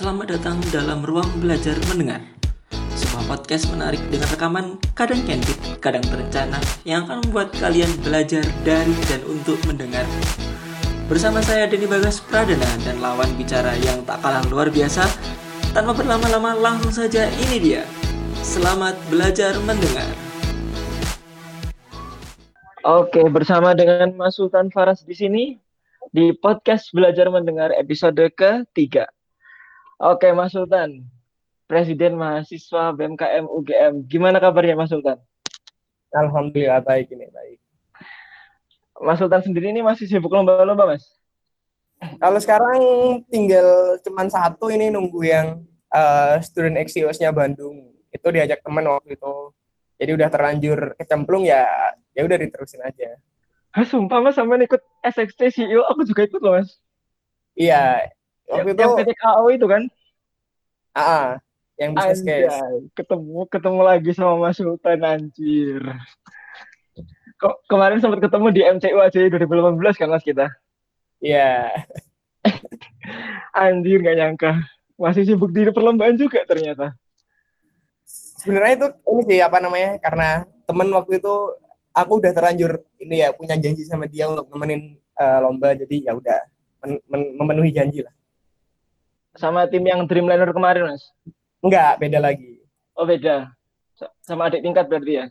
Selamat datang dalam Ruang Belajar Mendengar Sebuah podcast menarik dengan rekaman kadang candid, kadang terencana Yang akan membuat kalian belajar dari dan untuk mendengar. Bersama saya Denny Bagas Pradana dan lawan bicara yang tak kalah luar biasa Tanpa berlama-lama langsung saja ini dia. Selamat belajar mendengar. Oke, bersama dengan Mas Sultan Faras di sini di podcast Belajar Mendengar episode ketiga. Oke, Mas Sultan, Presiden Mahasiswa BMKM UGM. Gimana kabarnya Mas Sultan? Alhamdulillah baik ini baik. Mas Sultan sendiri ini masih sibuk lomba-lomba, Mas? Kalau sekarang tinggal cuman satu ini nunggu yang uh, student Axios-nya Bandung. Itu diajak teman waktu itu. Jadi udah terlanjur kecemplung ya ya udah diterusin aja. Ah, sumpah Mas sama ikut SXT CEO aku juga ikut loh, Mas. Iya, waktu yang, itu yang KO itu kan? Ah, uh, yang bisnis case. Ketemu ketemu lagi sama Mas Sultan anjir. Kok kemarin sempat ketemu di MCU aja 2018 kan Mas kita? Iya. Yeah. anjir nggak nyangka. Masih sibuk di perlombaan juga ternyata sebenarnya itu ini sih apa namanya karena temen waktu itu aku udah terlanjur ini ya punya janji sama dia untuk nemenin uh, lomba jadi ya udah men men memenuhi janji lah sama tim yang Dreamliner kemarin mas? Enggak beda lagi. Oh beda. Sama adik tingkat berarti ya?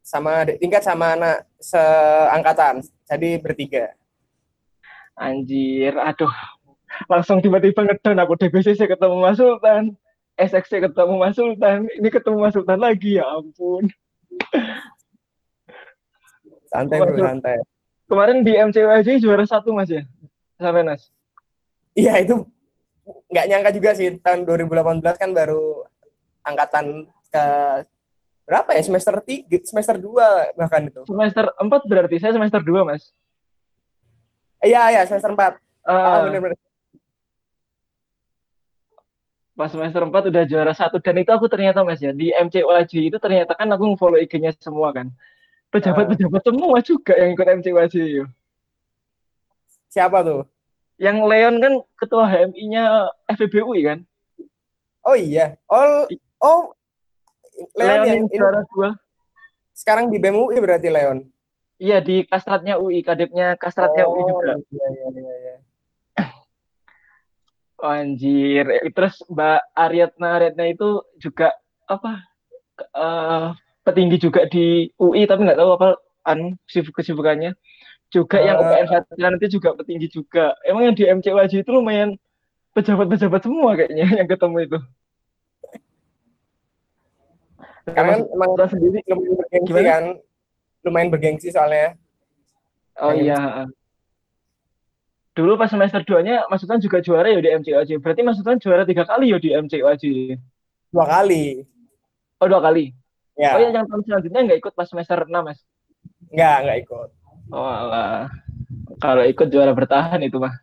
Sama adik tingkat sama anak seangkatan. Jadi bertiga. Anjir aduh. Langsung tiba-tiba ngedon aku. DBCC ketemu Mas Sultan. SXC ketemu Mas Sultan, ini ketemu Mas Sultan lagi ya ampun. Santai bro, santai. Kemarin di MCW aja juara satu Mas ya, sampai Nas. Iya itu nggak nyangka juga sih tahun 2018 kan baru angkatan ke berapa ya? Semester tiga semester dua bahkan itu. Semester empat berarti saya semester dua mas. Iya iya semester empat. Uh, ah, bener -bener pas semester 4 udah juara satu. Dan itu aku ternyata mas ya di MCOAJ itu ternyata kan aku follow IG-nya semua kan. Pejabat-pejabat semua juga yang ikut MCOAJ itu. Siapa tuh? Yang Leon kan ketua HMI-nya FEBUI kan? Oh iya. Oh oh Leon, Leon yang juara dua. Sekarang di BEM UI berarti Leon. Iya di kastratnya UI, kadepnya kastratnya oh, UI juga. Iya iya iya. iya. Oh, anjir. Terus Mbak Ariadna Ariadna itu juga apa uh, petinggi juga di UI tapi nggak tahu apa an kesibukannya. Juga uh, yang UPN Fajar nanti juga petinggi juga. Emang yang di MCWJ itu lumayan pejabat-pejabat semua kayaknya yang ketemu itu. Karena emang udah sendiri lumayan bergengsi Gimana? kan. Lumayan bergengsi soalnya. Oh iya dulu pas semester 2-nya Mas Sultan juga juara ya di MCOJ. Berarti Mas Sultan juara tiga kali ya di MCOJ. Dua kali. Oh, dua kali. Ya. Oh ya, yang tahun selanjutnya nggak ikut pas semester 6, Mas? Nggak, nggak ikut. Oh, alah. Kalau ikut juara bertahan itu mah.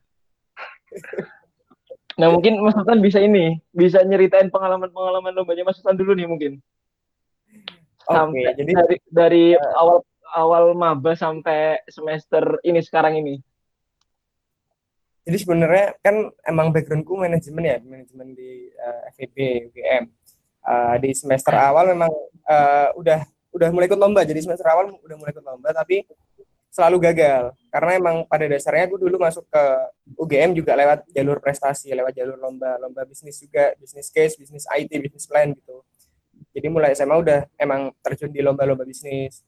nah, mungkin Mas Sultan bisa ini, bisa nyeritain pengalaman-pengalaman lombanya Mas Sultan dulu nih mungkin. Sampai okay, jadi dari dari uh, awal awal maba sampai semester ini sekarang ini jadi sebenarnya kan emang backgroundku manajemen ya manajemen di uh, eh, FEB UGM uh, di semester awal memang uh, udah udah mulai ikut lomba jadi semester awal udah mulai ikut lomba tapi selalu gagal. Karena emang pada dasarnya aku dulu masuk ke UGM juga lewat jalur prestasi lewat jalur lomba lomba bisnis juga bisnis case bisnis IT bisnis plan gitu. Jadi mulai SMA udah emang terjun di lomba-lomba bisnis.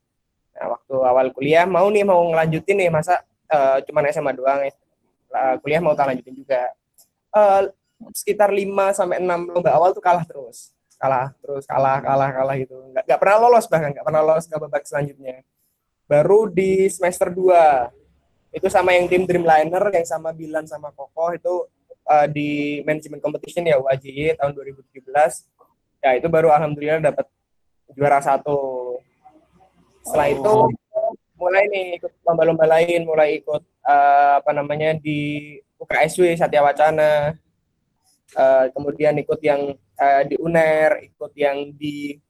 Nah waktu awal kuliah mau nih mau ngelanjutin nih masa uh, cuman SMA doang uh, kuliah mau tak lanjutin juga. Uh, sekitar 5 sampai enam lomba awal tuh kalah terus. Kalah terus kalah kalah kalah gitu. Nggak, nggak pernah lolos bahkan nggak pernah lolos ke babak selanjutnya baru di semester 2 itu sama yang tim Dreamliner yang sama Bilan sama Koko itu uh, di manajemen competition ya UAJY tahun 2017 ya itu baru alhamdulillah dapat juara satu. Setelah oh. itu mulai nih ikut lomba-lomba lain mulai ikut uh, apa namanya di UKSW Satya Wacana. Uh, kemudian ikut yang uh, di UNER ikut yang di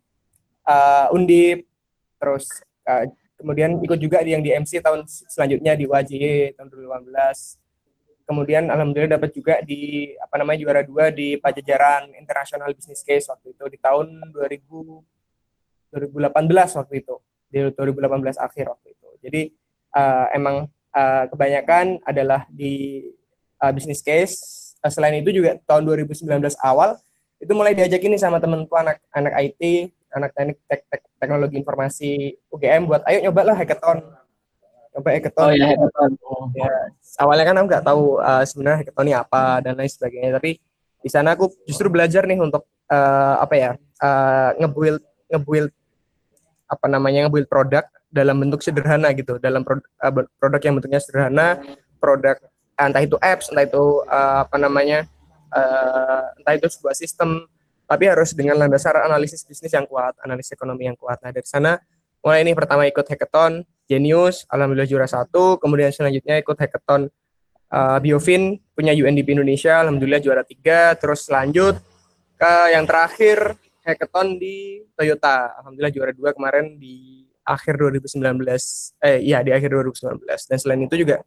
uh, Undip. Terus uh, kemudian ikut juga yang di MC tahun selanjutnya di WAJY tahun 2018 kemudian alhamdulillah dapat juga di apa namanya juara dua di Pajajaran International Business Case waktu itu di tahun 2000 2018 waktu itu. Di 2018 akhir waktu itu. Jadi uh, emang uh, kebanyakan adalah di uh, business case. Uh, selain itu juga tahun 2019 awal itu mulai diajak ini sama temenku anak anak IT anak teknik tek, tek, teknologi informasi UGM buat ayo nyobalah hackathon coba hackathon. Oh ya hackathon. Ya, awalnya kan aku nggak tahu uh, sebenarnya hackathon ini apa dan lain sebagainya, tapi di sana aku justru belajar nih untuk uh, apa ya uh, ngebuild ngebuild apa namanya ngebuild produk dalam bentuk sederhana gitu, dalam produk, uh, produk yang bentuknya sederhana, produk entah itu apps, entah itu uh, apa namanya, uh, entah itu sebuah sistem, tapi harus dengan dasar analisis bisnis yang kuat, analisis ekonomi yang kuat. Nah dari sana mulai ini pertama ikut hackathon, Genius, alhamdulillah juara satu. Kemudian selanjutnya ikut hackathon uh, Biofin punya UNDP Indonesia, alhamdulillah juara tiga. Terus lanjut ke yang terakhir hackathon di Toyota, alhamdulillah juara dua kemarin di akhir 2019. Eh iya di akhir 2019. Dan selain itu juga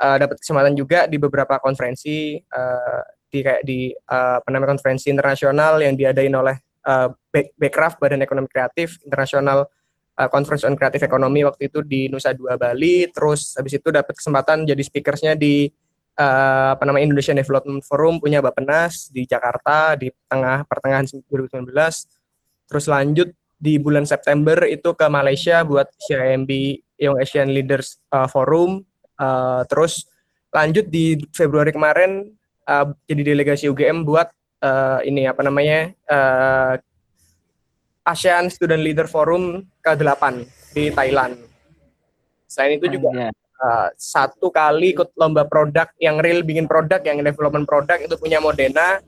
uh, dapat kesempatan juga di beberapa konferensi uh, di kayak di uh, apa namanya konferensi internasional yang diadain oleh uh, Backcraft Badan Ekonomi Kreatif Internasional uh, Conference on Creative Economy waktu itu di Nusa Dua Bali. Terus habis itu dapat kesempatan jadi speakersnya di uh, apa namanya Indonesian Development Forum punya Bapenas di Jakarta di tengah pertengahan 2019 terus lanjut di bulan September itu ke Malaysia buat CIMB Young Asian Leaders uh, Forum. Uh, terus lanjut di Februari kemarin uh, jadi delegasi UGM buat uh, ini apa namanya uh, ASEAN Student Leader Forum ke-8 di Thailand. Selain itu juga uh, satu kali ikut lomba produk yang real bikin produk, yang development produk itu punya Modena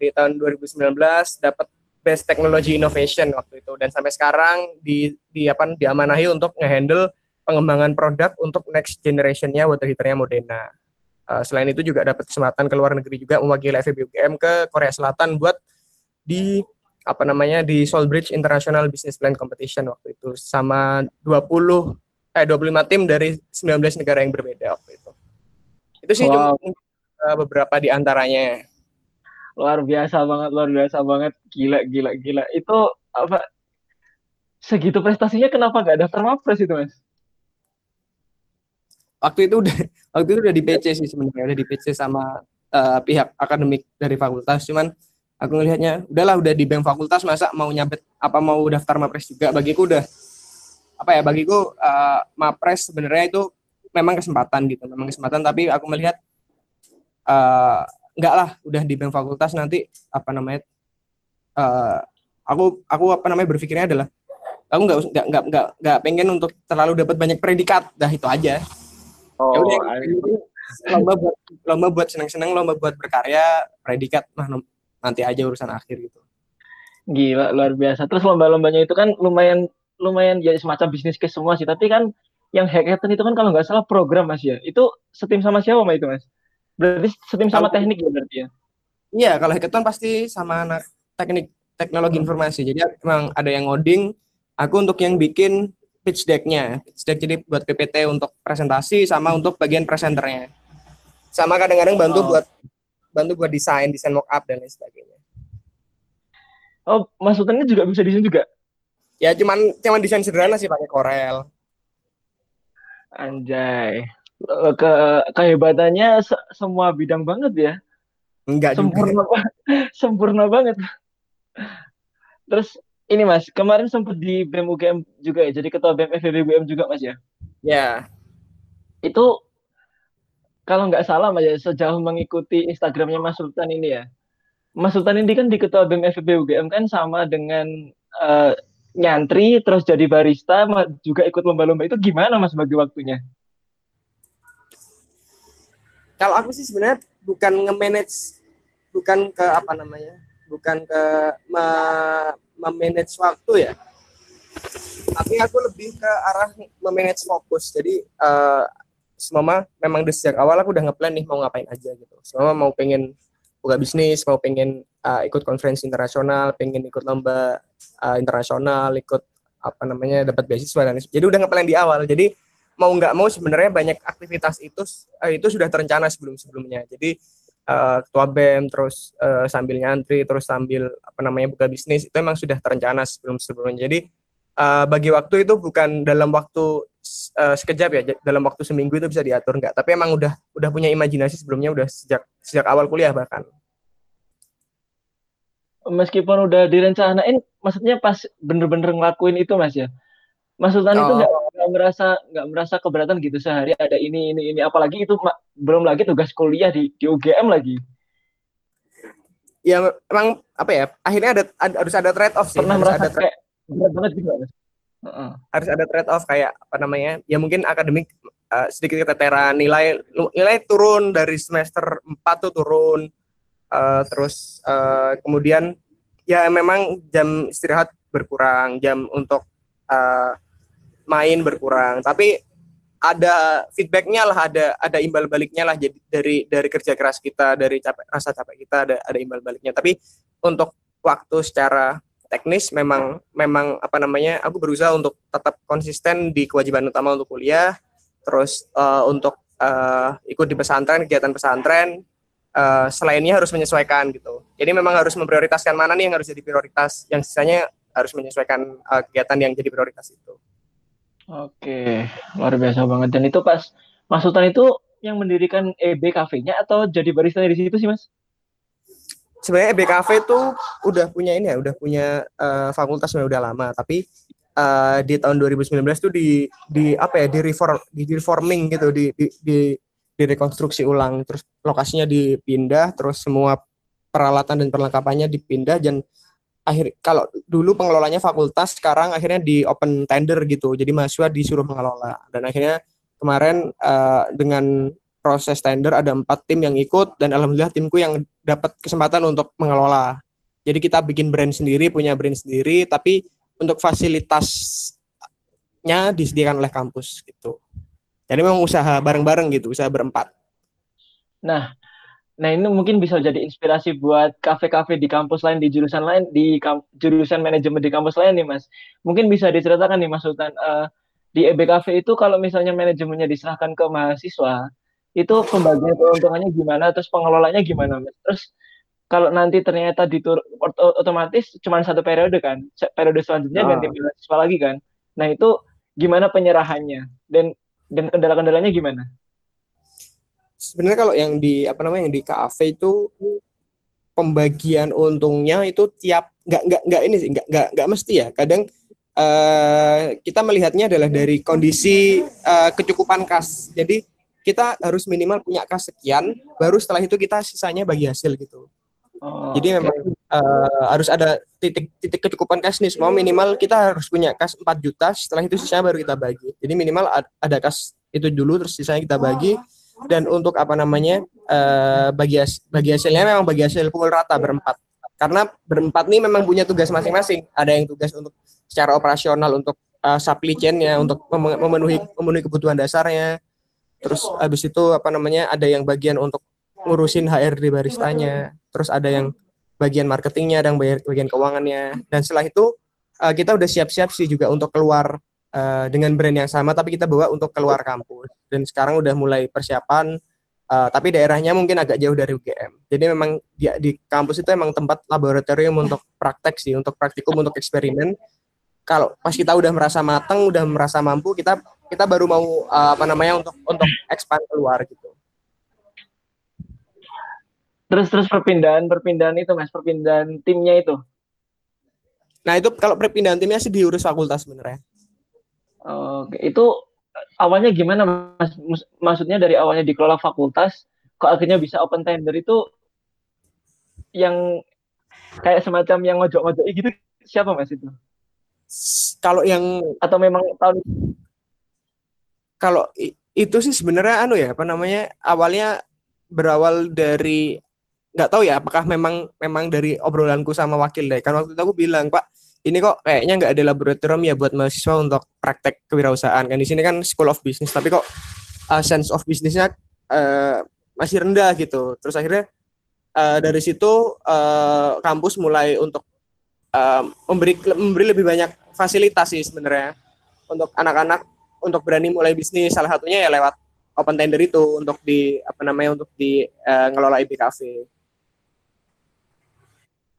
di tahun 2019 dapat Best Technology Innovation waktu itu dan sampai sekarang di di apa diamanahi untuk ngehandle pengembangan produk untuk next generationnya water heaternya Modena. Uh, selain itu juga dapat kesempatan ke luar negeri juga mewakili FEB UGM ke Korea Selatan buat di apa namanya di Solbridge International Business Plan Competition waktu itu sama 20 eh 25 tim dari 19 negara yang berbeda waktu itu. Itu sih wow. cuma uh, beberapa di antaranya. Luar biasa banget, luar biasa banget. Gila, gila, gila. Itu apa segitu prestasinya kenapa gak ada Mapres itu, Mas? Waktu itu udah waktu itu udah di PC sih sebenarnya, udah di PC sama uh, pihak akademik dari fakultas, cuman aku ngelihatnya udahlah udah di bank fakultas masa mau nyabet apa mau daftar mapres juga? Bagiku udah apa ya bagiku uh, mapres sebenarnya itu memang kesempatan gitu memang kesempatan. Tapi aku melihat uh, enggak lah udah di bank fakultas nanti apa namanya uh, aku aku apa namanya berpikirnya adalah aku nggak nggak nggak nggak pengen untuk terlalu dapat banyak predikat. Dah itu aja oh, ya lomba buat lomba buat senang-senang lomba buat berkarya predikat mah nanti aja urusan akhir gitu. Gila luar biasa. Terus lomba-lombanya itu kan lumayan lumayan ya semacam bisnis case semua sih. Tapi kan yang hackathon itu kan kalau nggak salah program mas ya. Itu setim sama siapa mas itu mas? Berarti setim sama kalau, teknik ya berarti ya? Iya kalau hackathon pasti sama anak teknik teknologi informasi. Jadi memang ada yang ngoding. Aku untuk yang bikin pitch deck-nya. Pitch deck jadi buat PPT untuk presentasi sama untuk bagian presenternya. Sama kadang-kadang bantu oh. buat bantu buat desain, desain mockup dan lain sebagainya. Oh, maksudnya juga bisa desain juga? Ya, cuman cuman desain sederhana sih pakai Corel. Anjay. Eh, ke kehebatannya se semua bidang banget ya. Enggak sempurna juga. sempurna banget. Terus ini Mas, kemarin sempat di BEM UGM juga ya, jadi ketua BEM FEB UGM juga Mas ya? Ya. Itu kalau nggak salah Mas ya, sejauh mengikuti Instagramnya Mas Sultan ini ya. Mas Sultan ini kan di Ketua BEM FEB UGM kan sama dengan uh, nyantri terus jadi barista juga ikut lomba-lomba itu gimana Mas bagi waktunya? Kalau aku sih sebenarnya bukan nge-manage bukan ke apa namanya? bukan ke memanage waktu ya. Tapi aku lebih ke arah memanage fokus. Jadi uh, semama memang dari sejak awal aku udah ngeplan nih mau ngapain aja gitu. Semama mau pengen buka bisnis, mau pengen uh, ikut konferensi internasional, pengen ikut lomba uh, internasional, ikut apa namanya dapat beasiswa dan jadi udah ngeplan di awal. Jadi mau nggak mau sebenarnya banyak aktivitas itu uh, itu sudah terencana sebelum sebelumnya jadi uh, ketua bem terus uh, sambil nyantri terus sambil apa namanya buka bisnis itu memang sudah terencana sebelum sebelumnya jadi uh, bagi waktu itu bukan dalam waktu uh, sekejap ya dalam waktu seminggu itu bisa diatur nggak tapi emang udah udah punya imajinasi sebelumnya udah sejak sejak awal kuliah bahkan. Meskipun udah direncanain maksudnya pas bener-bener ngelakuin itu mas ya? Maksudnya oh. itu nggak merasa nggak merasa keberatan gitu sehari ada ini ini ini apalagi itu belum lagi tugas kuliah di di UGM lagi. Ya memang apa ya akhirnya ada, ada harus ada trade off sih. Pernah harus merasa ada kayak berat banget juga. Uh-uh. Harus ada trade off kayak apa namanya ya mungkin akademik uh, sedikit keteteran nilai nilai turun dari semester 4 tuh turun uh, terus uh, kemudian ya memang jam istirahat berkurang jam untuk uh, main berkurang. Tapi ada feedbacknya lah ada ada imbal baliknya lah jadi dari dari kerja keras kita dari capek rasa capek kita ada ada imbal baliknya. Tapi untuk waktu secara teknis memang memang apa namanya aku berusaha untuk tetap konsisten di kewajiban utama untuk kuliah. Terus uh, untuk uh, ikut di pesantren kegiatan pesantren uh, selainnya harus menyesuaikan gitu. Jadi memang harus memprioritaskan mana nih yang harus jadi prioritas yang sisanya harus menyesuaikan uh, kegiatan yang jadi prioritas itu Oke, luar biasa banget. Dan itu pas Mas Sultan itu yang mendirikan EB Cafe-nya atau jadi barista di situ sih, Mas? Sebenarnya EB Cafe itu udah punya ini ya, udah punya uh, fakultas udah lama, tapi uh, di tahun 2019 tuh di di apa ya, di reform di reforming gitu, di di, di direkonstruksi ulang, terus lokasinya dipindah, terus semua peralatan dan perlengkapannya dipindah dan akhir kalau dulu pengelolanya fakultas sekarang akhirnya di open tender gitu. Jadi mahasiswa disuruh mengelola. Dan akhirnya kemarin uh, dengan proses tender ada empat tim yang ikut dan alhamdulillah timku yang dapat kesempatan untuk mengelola. Jadi kita bikin brand sendiri punya brand sendiri tapi untuk fasilitasnya disediakan oleh kampus gitu. Jadi memang usaha bareng-bareng gitu usaha berempat. Nah Nah, ini mungkin bisa jadi inspirasi buat kafe-kafe di kampus lain, di jurusan lain, di jurusan manajemen di kampus lain nih, Mas. Mungkin bisa diceritakan nih, Mas Sultan, uh, di EB Cafe itu kalau misalnya manajemennya diserahkan ke mahasiswa, itu pembagian keuntungannya gimana, terus pengelolanya gimana, Mas? Terus kalau nanti ternyata ditur otomatis cuma satu periode kan, periode selanjutnya oh. ganti mahasiswa lagi kan. Nah, itu gimana penyerahannya dan dan kendala-kendalanya gimana? Sebenarnya kalau yang di apa namanya yang di kafe itu pembagian untungnya itu tiap nggak nggak nggak ini sih nggak nggak nggak mesti ya. Kadang uh, kita melihatnya adalah dari kondisi uh, kecukupan kas. Jadi kita harus minimal punya kas sekian baru setelah itu kita sisanya bagi hasil gitu. Oh, jadi memang uh, harus ada titik titik kecukupan kas nih. Semua minimal kita harus punya kas 4 juta setelah itu sisanya baru kita bagi. Jadi minimal ada kas itu dulu terus sisanya kita bagi. Oh dan untuk apa namanya uh, bagi bagi hasilnya memang bagi hasil pukul rata berempat. Karena berempat nih memang punya tugas masing-masing. Ada yang tugas untuk secara operasional untuk uh, supply chain-nya untuk memenuhi memenuhi kebutuhan dasarnya. Terus habis itu apa namanya ada yang bagian untuk ngurusin HRD baristanya. Terus ada yang bagian marketingnya yang bagian keuangannya. Dan setelah itu uh, kita udah siap-siap sih juga untuk keluar uh, dengan brand yang sama tapi kita bawa untuk keluar kampus. Dan sekarang udah mulai persiapan uh, tapi daerahnya mungkin agak jauh dari UGM jadi memang di, di kampus itu emang tempat laboratorium untuk praktek sih untuk praktikum untuk eksperimen. Kalau pas kita udah merasa matang udah merasa mampu kita kita baru mau uh, apa namanya untuk untuk expand keluar gitu. Terus terus perpindahan perpindahan itu mas perpindahan timnya itu? Nah itu kalau perpindahan timnya sih diurus fakultas sebenarnya Oke, itu awalnya gimana mas? Maksudnya dari awalnya dikelola fakultas, kok akhirnya bisa open tender itu yang kayak semacam yang ngojok-ngojok gitu siapa mas itu? Kalau yang atau memang tahun kalau itu sih sebenarnya anu ya apa namanya awalnya berawal dari nggak tahu ya apakah memang memang dari obrolanku sama wakil deh kan waktu itu aku bilang pak ini kok kayaknya nggak ada laboratorium ya buat mahasiswa untuk praktek kewirausahaan. Kan di sini kan school of business tapi kok uh, sense of businessnya uh, masih rendah gitu. Terus akhirnya uh, dari situ uh, kampus mulai untuk uh, memberi memberi lebih banyak fasilitas sih sebenarnya untuk anak-anak untuk berani mulai bisnis. Salah satunya ya lewat open tender itu untuk di apa namanya untuk di uh, ngelola IB Cafe.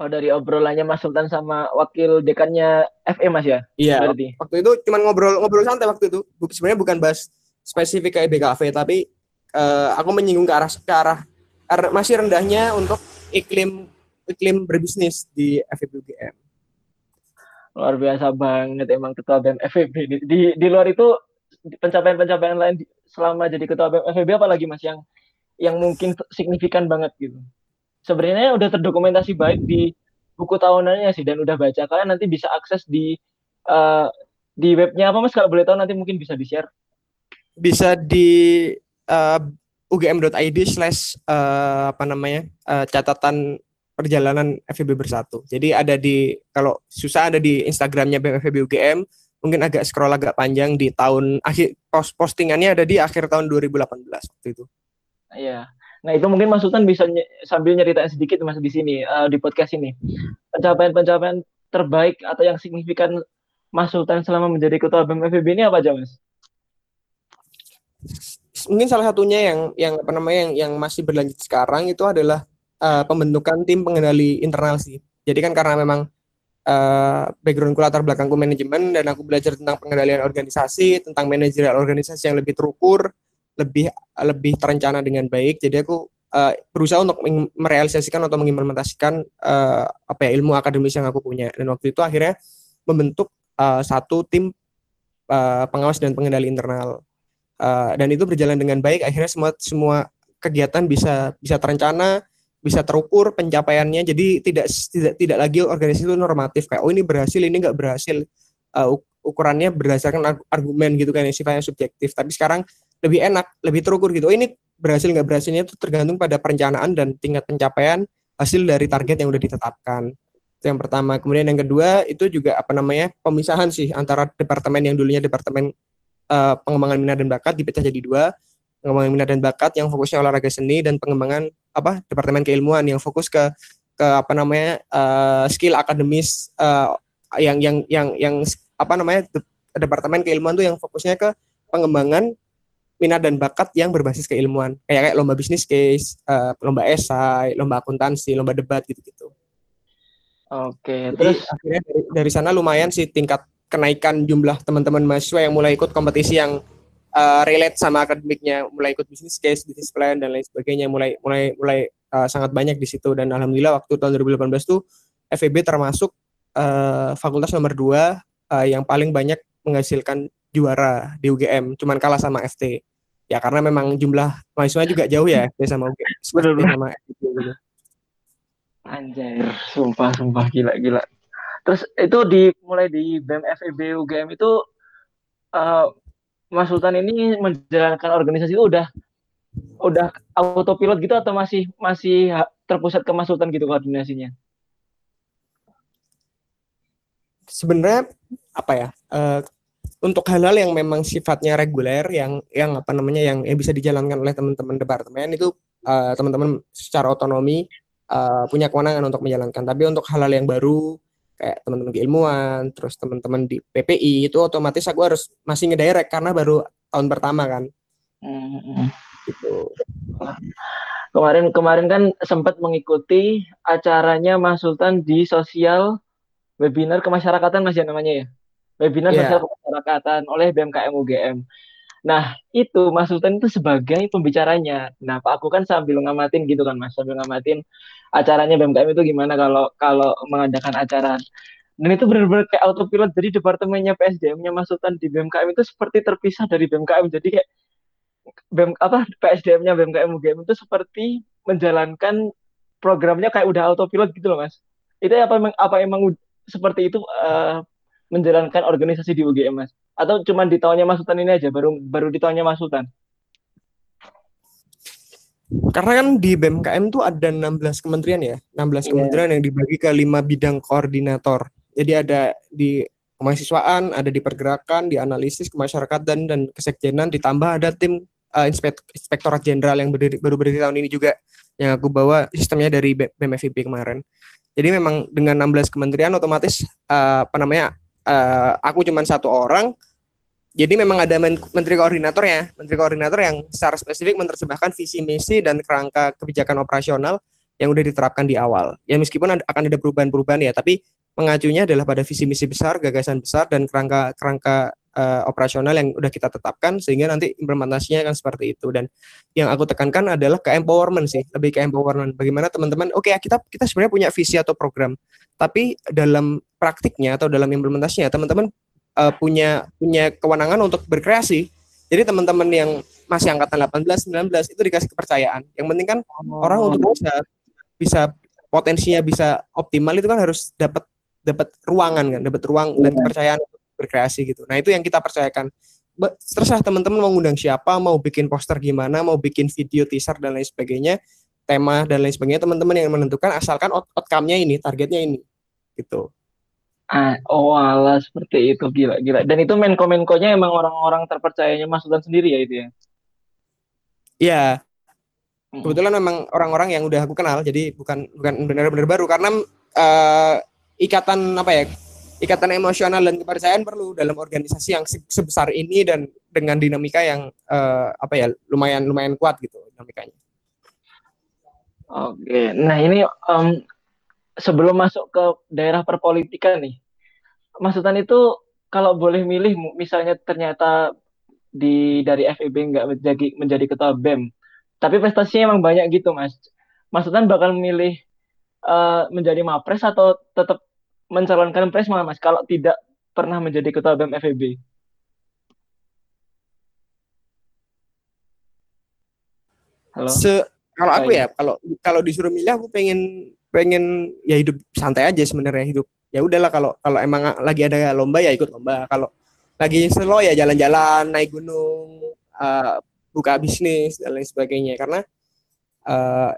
Oh dari obrolannya Mas Sultan sama wakil dekannya FE Mas ya? Iya. Berarti. Waktu itu cuma ngobrol-ngobrol santai waktu itu. Sebenarnya bukan bahas spesifik kayak BKV tapi uh, aku menyinggung ke arah ke arah, masih rendahnya untuk iklim iklim berbisnis di FEB Luar biasa banget emang ketua BEM FEB ini. Di di luar itu pencapaian-pencapaian lain selama jadi ketua BEM FEB apa lagi Mas yang yang mungkin signifikan banget gitu? Sebenarnya udah terdokumentasi baik di buku tahunannya sih dan udah baca. Kalian nanti bisa akses di uh, di webnya apa mas? Kalau boleh tahu nanti mungkin bisa di share bisa di uh, eh, ugm.id slash uh, apa namanya uh, catatan perjalanan FEB bersatu. Jadi ada di kalau susah ada di Instagramnya BFEB UGM mungkin agak scroll agak panjang di tahun akhir post postingannya ada di akhir tahun 2018 waktu itu. Iya Nah itu mungkin Mas Sultan bisa ny sambil nyeritain sedikit Mas di sini uh, di podcast ini pencapaian-pencapaian terbaik atau yang signifikan Mas Sultan selama menjadi ketua BEM FEB ini apa aja Mas? Mungkin salah satunya yang yang apa namanya yang yang masih berlanjut sekarang itu adalah uh, pembentukan tim pengendali internal sih. Jadi kan karena memang uh, backgroundku latar belakangku manajemen dan aku belajar tentang pengendalian organisasi, tentang manajerial organisasi yang lebih terukur, lebih lebih terencana dengan baik. Jadi aku uh, berusaha untuk merealisasikan atau mengimplementasikan uh, apa ya ilmu akademis yang aku punya. Dan waktu itu akhirnya membentuk uh, satu tim uh, pengawas dan pengendali internal. Uh, dan itu berjalan dengan baik. Akhirnya semua semua kegiatan bisa bisa terencana, bisa terukur pencapaiannya. Jadi tidak tidak tidak lagi organisasi itu normatif kayak oh ini berhasil, ini nggak berhasil. Uh, ukurannya berdasarkan argumen gitu kan sifatnya subjektif. Tapi sekarang lebih enak, lebih terukur gitu. Oh, ini berhasil nggak berhasilnya itu tergantung pada perencanaan dan tingkat pencapaian hasil dari target yang udah ditetapkan. Itu yang pertama. Kemudian yang kedua itu juga apa namanya pemisahan sih antara departemen yang dulunya departemen uh, pengembangan minat dan bakat dipecah jadi dua pengembangan minat dan bakat yang fokusnya olahraga seni dan pengembangan apa departemen keilmuan yang fokus ke ke apa namanya uh, skill akademis uh, yang yang yang yang apa namanya departemen keilmuan tuh yang fokusnya ke pengembangan minat dan bakat yang berbasis keilmuan. Kayak kayak lomba bisnis case, uh, lomba esai, lomba akuntansi, lomba debat gitu-gitu. Oke, Jadi, terus? akhirnya dari, dari sana lumayan sih tingkat kenaikan jumlah teman-teman mahasiswa yang mulai ikut kompetisi yang uh, relate sama akademiknya, mulai ikut bisnis case, bisnis plan dan lain sebagainya, mulai mulai mulai uh, sangat banyak di situ. Dan alhamdulillah waktu tahun 2018 tuh FEB termasuk uh, fakultas nomor dua uh, yang paling banyak menghasilkan juara di UGM, cuman kalah sama FT ya karena memang jumlah mahasiswa juga jauh ya FP sama UGM sama FP gitu. Anjir, sumpah sumpah gila gila. Terus itu di mulai di BEM FEB UGM itu uh, Mas Sultan ini menjalankan organisasi itu udah udah autopilot gitu atau masih masih terpusat ke Mas Sultan gitu koordinasinya? Sebenarnya apa ya? Uh, untuk hal-hal yang memang sifatnya reguler yang yang apa namanya yang, yang bisa dijalankan oleh teman-teman departemen itu uh, teman-teman secara otonomi uh, punya kewenangan untuk menjalankan. Tapi untuk hal-hal yang baru kayak teman-teman keilmuan terus teman-teman di PPI itu otomatis aku harus masih ngedirect karena baru tahun pertama kan. Hmm. gitu. Kemarin kemarin kan sempat mengikuti acaranya Mas Sultan di sosial webinar kemasyarakatan Mas ya namanya ya webinar yeah. sosial kemasyarakatan oleh BMKM UGM. Nah, itu Mas Sultan itu sebagai pembicaranya. Nah, Pak aku kan sambil ngamatin gitu kan Mas, sambil ngamatin acaranya BMKM itu gimana kalau kalau mengadakan acara. Dan itu benar-benar kayak autopilot. Jadi departemennya PSDM-nya Mas Sultan di BMKM itu seperti terpisah dari BMKM. Jadi kayak BM, apa PSDM-nya BMKM UGM itu seperti menjalankan programnya kayak udah autopilot gitu loh Mas. Itu apa emang apa emang seperti itu uh, menjalankan organisasi di UGM Mas? Atau cuma di tahunnya Mas Sultan ini aja, baru baru di tahunnya Mas Sultan? Karena kan di BMKM tuh ada 16 kementerian ya, 16 yeah. kementerian yang dibagi ke lima bidang koordinator. Jadi ada di kemahasiswaan, ada di pergerakan, di analisis, kemasyarakatan dan kesekjenan, ditambah ada tim uh, inspektorat jenderal yang berdiri, baru berdiri tahun ini juga yang aku bawa sistemnya dari BMFIP kemarin. Jadi memang dengan 16 kementerian otomatis uh, apa namanya uh, aku cuma satu orang jadi memang ada men menteri koordinator ya, menteri koordinator yang secara spesifik menerjemahkan visi misi dan kerangka kebijakan operasional yang udah diterapkan di awal. Ya meskipun ada, akan ada perubahan-perubahan ya, tapi mengacunya adalah pada visi misi besar, gagasan besar dan kerangka kerangka uh, operasional yang udah kita tetapkan sehingga nanti implementasinya akan seperti itu dan yang aku tekankan adalah ke empowerment sih, lebih ke empowerment. Bagaimana teman-teman, oke okay, kita kita sebenarnya punya visi atau program, tapi dalam praktiknya atau dalam implementasinya teman-teman uh, punya punya kewenangan untuk berkreasi. Jadi teman-teman yang masih angkatan 18, 19 itu dikasih kepercayaan. Yang penting kan oh. orang untuk bisa bisa potensinya bisa optimal itu kan harus dapat dapat ruangan kan, dapat ruang dan iya. kepercayaan berkreasi gitu. Nah, itu yang kita percayakan. Terserah teman-teman mau ngundang siapa, mau bikin poster gimana, mau bikin video teaser dan lain sebagainya, tema dan lain sebagainya teman-teman yang menentukan asalkan outcome-nya ini, targetnya ini. Gitu. Ah, oh alah seperti itu gila gila. Dan itu menko menkonya emang orang-orang terpercayanya Mas Sultan sendiri ya itu ya? Iya. Kebetulan memang orang-orang yang udah aku kenal, jadi bukan bukan benar-benar baru karena uh, ikatan apa ya? Ikatan emosional dan kepercayaan perlu dalam organisasi yang sebesar ini dan dengan dinamika yang uh, apa ya lumayan lumayan kuat gitu dinamikanya. Oke, nah ini um, sebelum masuk ke daerah perpolitikan nih, Maksudnya itu kalau boleh milih, misalnya ternyata di dari FEB nggak menjadi menjadi ketua BEM, tapi prestasinya emang banyak gitu mas. Maksudnya bakal milih uh, menjadi mapres atau tetap mencalonkan presma mas kalau tidak pernah menjadi ketua BEM FEB? Halo. Se kalau aku ya, kalau kalau disuruh milih aku pengen pengen ya hidup santai aja sebenarnya hidup ya udahlah kalau kalau emang lagi ada lomba ya ikut lomba kalau lagi slow ya jalan-jalan naik gunung uh, buka bisnis dan lain sebagainya karena uh,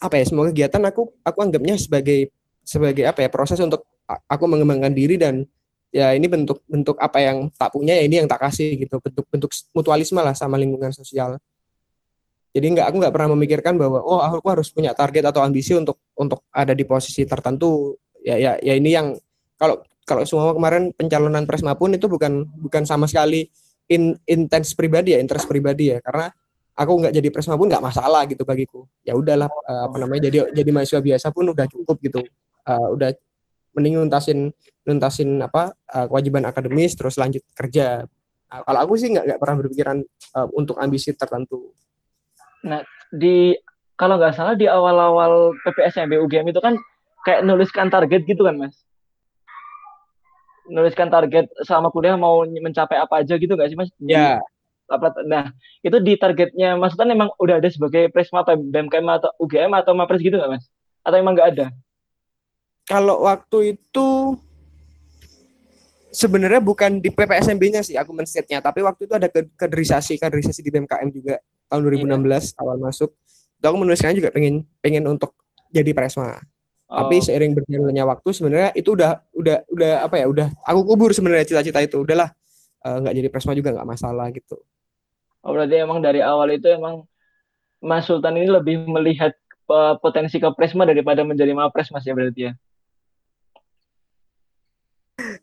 apa ya semua kegiatan aku aku anggapnya sebagai sebagai apa ya proses untuk aku mengembangkan diri dan ya ini bentuk bentuk apa yang tak punya ya ini yang tak kasih gitu bentuk bentuk mutualisme lah sama lingkungan sosial jadi nggak aku nggak pernah memikirkan bahwa oh aku harus punya target atau ambisi untuk untuk ada di posisi tertentu. Ya ya ya ini yang kalau kalau semua kemarin pencalonan Presma pun itu bukan bukan sama sekali in, intens pribadi ya, interest pribadi ya. Karena aku nggak jadi Presma pun nggak masalah gitu bagiku. Ya udahlah uh, apa namanya jadi jadi mahasiswa biasa pun udah cukup gitu. Uh, udah mending nuntasin nuntasin apa uh, kewajiban akademis terus lanjut kerja. Nah, kalau aku sih nggak nggak pernah berpikiran uh, untuk ambisi tertentu. Nah, di kalau nggak salah di awal-awal PPSMB UGM itu kan kayak nuliskan target gitu kan, Mas? Nuliskan target selama kuliah mau mencapai apa aja gitu nggak sih, Mas? Ya. Nah, itu di targetnya Mas Sultan memang udah ada sebagai Presma BMKM atau UGM atau Mapres gitu nggak, Mas? Atau emang nggak ada? Kalau waktu itu sebenarnya bukan di PPSMB-nya sih aku men-state-nya, tapi waktu itu ada kaderisasi, kaderisasi di BMKM juga tahun 2016 yeah. awal masuk. Itu aku menuliskan juga pengen pengen untuk jadi presma. Oh. Tapi seiring berjalannya waktu sebenarnya itu udah udah udah apa ya, udah aku kubur sebenarnya cita-cita itu. Udahlah eh, nggak uh, jadi presma juga nggak masalah gitu. Oh berarti emang dari awal itu emang Mas Sultan ini lebih melihat uh, potensi ke presma daripada menjadi mapres Mas ya berarti ya?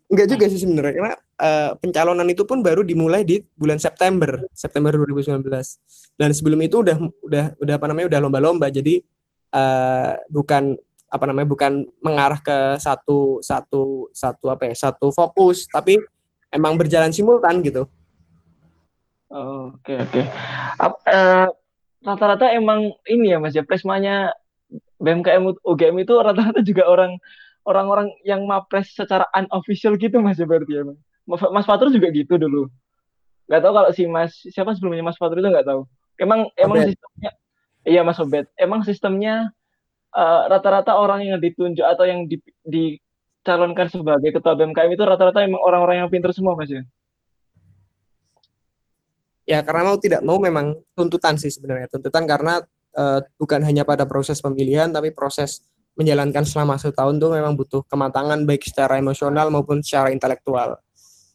Enggak juga sih sebenarnya karena uh, pencalonan itu pun baru dimulai di bulan September, September 2019. Dan sebelum itu udah udah udah apa namanya udah lomba-lomba. Jadi uh, bukan apa namanya bukan mengarah ke satu satu satu apa ya, satu fokus, tapi emang berjalan simultan gitu. Oke oke. Uh, rata-rata emang ini ya Mas ya presmanya BMKM UGM itu rata-rata juga orang orang-orang yang mapres secara unofficial gitu mas ya berarti ya mas. Fatur juga gitu dulu. Nggak tahu kalau si mas siapa sebelumnya mas Fatur itu nggak tahu. Emang Obed. emang sistemnya iya mas Obed emang sistemnya rata eh, rata-rata orang yang ditunjuk atau yang di, dicalonkan sebagai ketua BMKM itu rata-rata emang orang-orang yang pintar semua mas ya? Ya karena mau tidak mau memang tuntutan sih sebenarnya. Tuntutan karena uh, bukan hanya pada proses pemilihan tapi proses menjalankan selama setahun tuh memang butuh kematangan baik secara emosional maupun secara intelektual.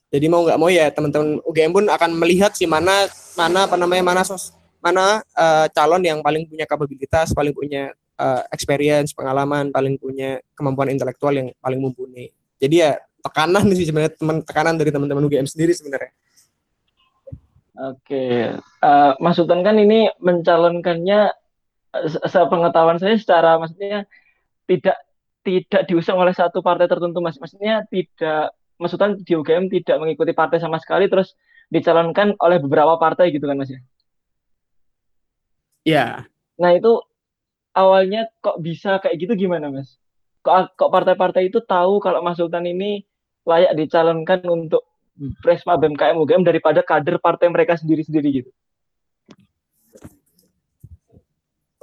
Jadi mau nggak mau ya teman-teman UGM pun akan melihat sih mana mana apa namanya mana sos mana uh, calon yang paling punya kapabilitas, paling punya uh, experience, pengalaman, paling punya kemampuan intelektual yang paling mumpuni. Jadi ya tekanan sih sebenarnya teman tekanan dari teman-teman UGM sendiri sebenarnya Oke, uh, Mas kan ini mencalonkannya sepengetahuan saya secara maksudnya tidak tidak diusung oleh satu partai tertentu mas. Maksudnya tidak Sultan di UGM tidak mengikuti partai sama sekali terus dicalonkan oleh beberapa partai gitu kan mas ya? Ya nah itu awalnya kok bisa kayak gitu gimana mas? Kok kok partai-partai itu tahu kalau Mas Sultan ini layak dicalonkan untuk Presma BMKM UGM daripada kader partai mereka sendiri-sendiri gitu.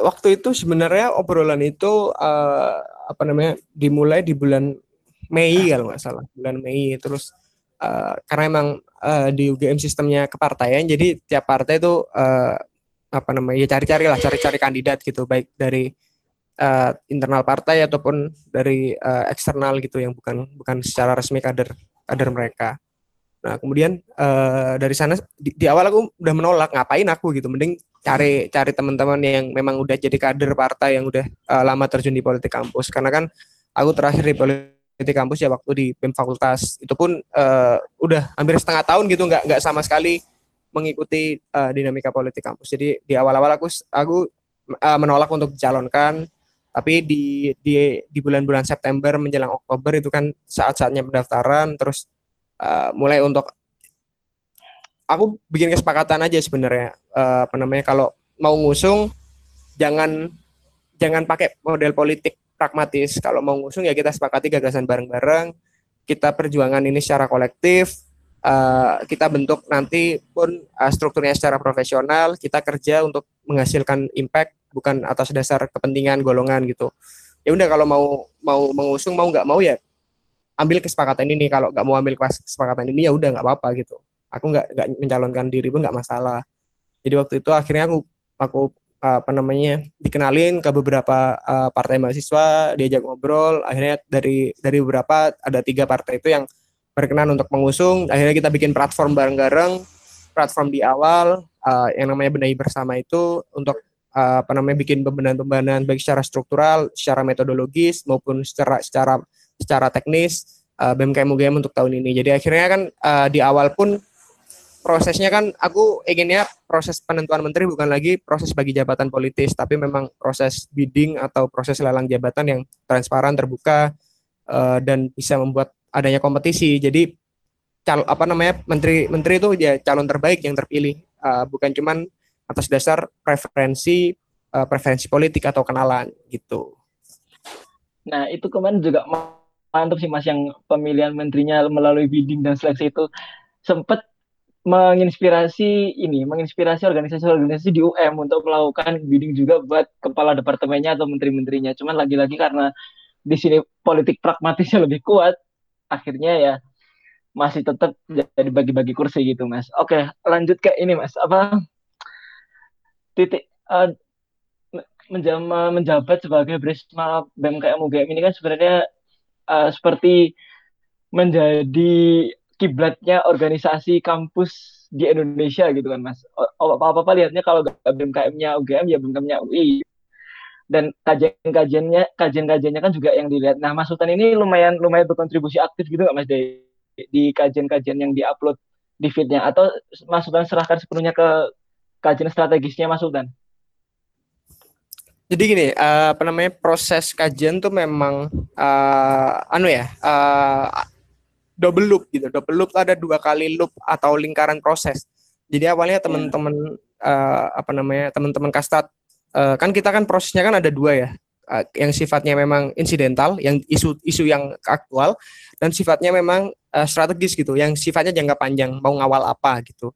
Waktu itu sebenarnya obrolan itu uh, apa namanya dimulai di bulan Mei kalau nggak salah bulan Mei terus uh, karena emang uh, di UGM sistemnya kepartaian jadi tiap partai itu uh, apa namanya ya cari-cari lah cari-cari kandidat gitu baik dari uh, internal partai ataupun dari uh, eksternal gitu yang bukan bukan secara resmi kader kader mereka. Nah kemudian uh, dari sana di, di awal aku udah menolak ngapain aku? gitu, mending cari cari teman-teman yang memang udah jadi kader partai yang udah uh, lama terjun di politik kampus. Karena kan aku terakhir di politik kampus ya waktu di BEM fakultas. Itu pun uh, udah hampir setengah tahun gitu nggak nggak sama sekali mengikuti uh, dinamika politik kampus. Jadi di awal-awal aku aku uh, menolak untuk dicalonkan tapi di di di bulan-bulan September menjelang Oktober itu kan saat-saatnya pendaftaran. Terus uh, mulai untuk aku bikin kesepakatan aja sebenarnya. Uh, apa namanya kalau mau ngusung jangan jangan pakai model politik pragmatis. Kalau mau ngusung ya kita sepakati gagasan bareng-bareng kita perjuangan ini secara kolektif uh, kita bentuk nanti pun uh, strukturnya secara profesional kita kerja untuk menghasilkan impact bukan atas dasar kepentingan golongan gitu. Ya udah kalau mau mau mengusung mau nggak mau ya ambil kesepakatan ini kalau nggak mau ambil kesepakatan ini ya udah nggak apa-apa gitu. Aku nggak nggak mencalonkan diri pun nggak masalah. Jadi waktu itu akhirnya aku aku apa namanya dikenalin ke beberapa uh, partai mahasiswa diajak ngobrol. Akhirnya dari dari beberapa ada tiga partai itu yang berkenan untuk mengusung. Akhirnya kita bikin platform bareng-bareng. Platform di awal uh, yang namanya benahi bersama itu untuk uh, apa namanya bikin pembenahan-pembenahan baik secara struktural secara metodologis maupun secara secara secara teknis uh, BMKM UGM untuk tahun ini. Jadi akhirnya kan uh, di awal pun prosesnya kan aku inginnya proses penentuan menteri bukan lagi proses bagi jabatan politis, tapi memang proses bidding atau proses lelang jabatan yang transparan, terbuka uh, dan bisa membuat adanya kompetisi. Jadi cal apa namanya menteri menteri itu ya calon terbaik yang terpilih, uh, bukan cuman atas dasar preferensi uh, preferensi politik atau kenalan gitu. Nah itu kemarin juga mantap sih mas yang pemilihan menterinya melalui bidding dan seleksi itu sempat menginspirasi ini, menginspirasi organisasi-organisasi di UM untuk melakukan bidding juga buat kepala departemennya atau menteri-menterinya. Cuman lagi-lagi karena di sini politik pragmatisnya lebih kuat, akhirnya ya masih tetap jadi bagi-bagi kursi gitu, Mas. Oke, lanjut ke ini, Mas. Apa titik uh, menjabat sebagai Brisma BMKM UGM ini kan sebenarnya uh, seperti menjadi kiblatnya organisasi kampus di Indonesia gitu kan mas. Apa-apa lihatnya kalau BMKM-nya UGM ya BMKM-nya UI. Dan kajian-kajiannya kajian-kajiannya kan juga yang dilihat. Nah, Mas Sultan ini lumayan lumayan berkontribusi aktif gitu nggak Mas di, di kajian-kajian yang diupload di feed-nya atau Mas Sultan serahkan sepenuhnya ke kajian strategisnya Mas Sultan? Jadi gini, uh, apa namanya proses kajian tuh memang uh, anu ya uh, double loop gitu. Double loop ada dua kali loop atau lingkaran proses. Jadi awalnya iya. teman-teman uh, apa namanya teman-teman kastat uh, kan kita kan prosesnya kan ada dua ya, uh, yang sifatnya memang insidental, yang isu-isu yang aktual, dan sifatnya memang uh, strategis gitu, yang sifatnya jangka panjang, mau ngawal apa gitu.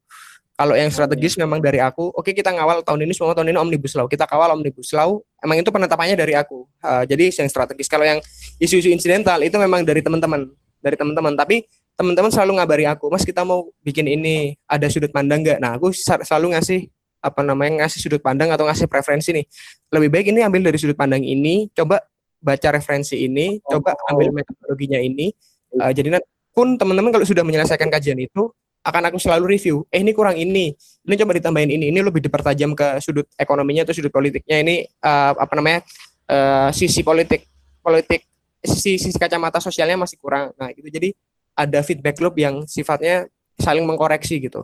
Kalau yang strategis memang dari aku, oke okay, kita ngawal tahun ini semua tahun ini omnibus law, kita kawal omnibus law. Emang itu penetapannya dari aku. Uh, jadi yang strategis. Kalau yang isu-isu insidental itu memang dari teman-teman, dari teman-teman. Tapi teman-teman selalu ngabari aku, mas kita mau bikin ini, ada sudut pandang nggak? Nah aku selalu ngasih apa namanya ngasih sudut pandang atau ngasih preferensi nih. Lebih baik ini ambil dari sudut pandang ini, coba baca referensi ini, oh. coba ambil metodologinya ini. Uh, jadi pun teman-teman kalau sudah menyelesaikan kajian itu akan aku selalu review. Eh ini kurang ini, ini coba ditambahin ini, ini lebih dipertajam ke sudut ekonominya atau sudut politiknya. Ini uh, apa namanya uh, sisi politik, politik sisi sisi kacamata sosialnya masih kurang. Nah itu jadi ada feedback loop yang sifatnya saling mengkoreksi gitu.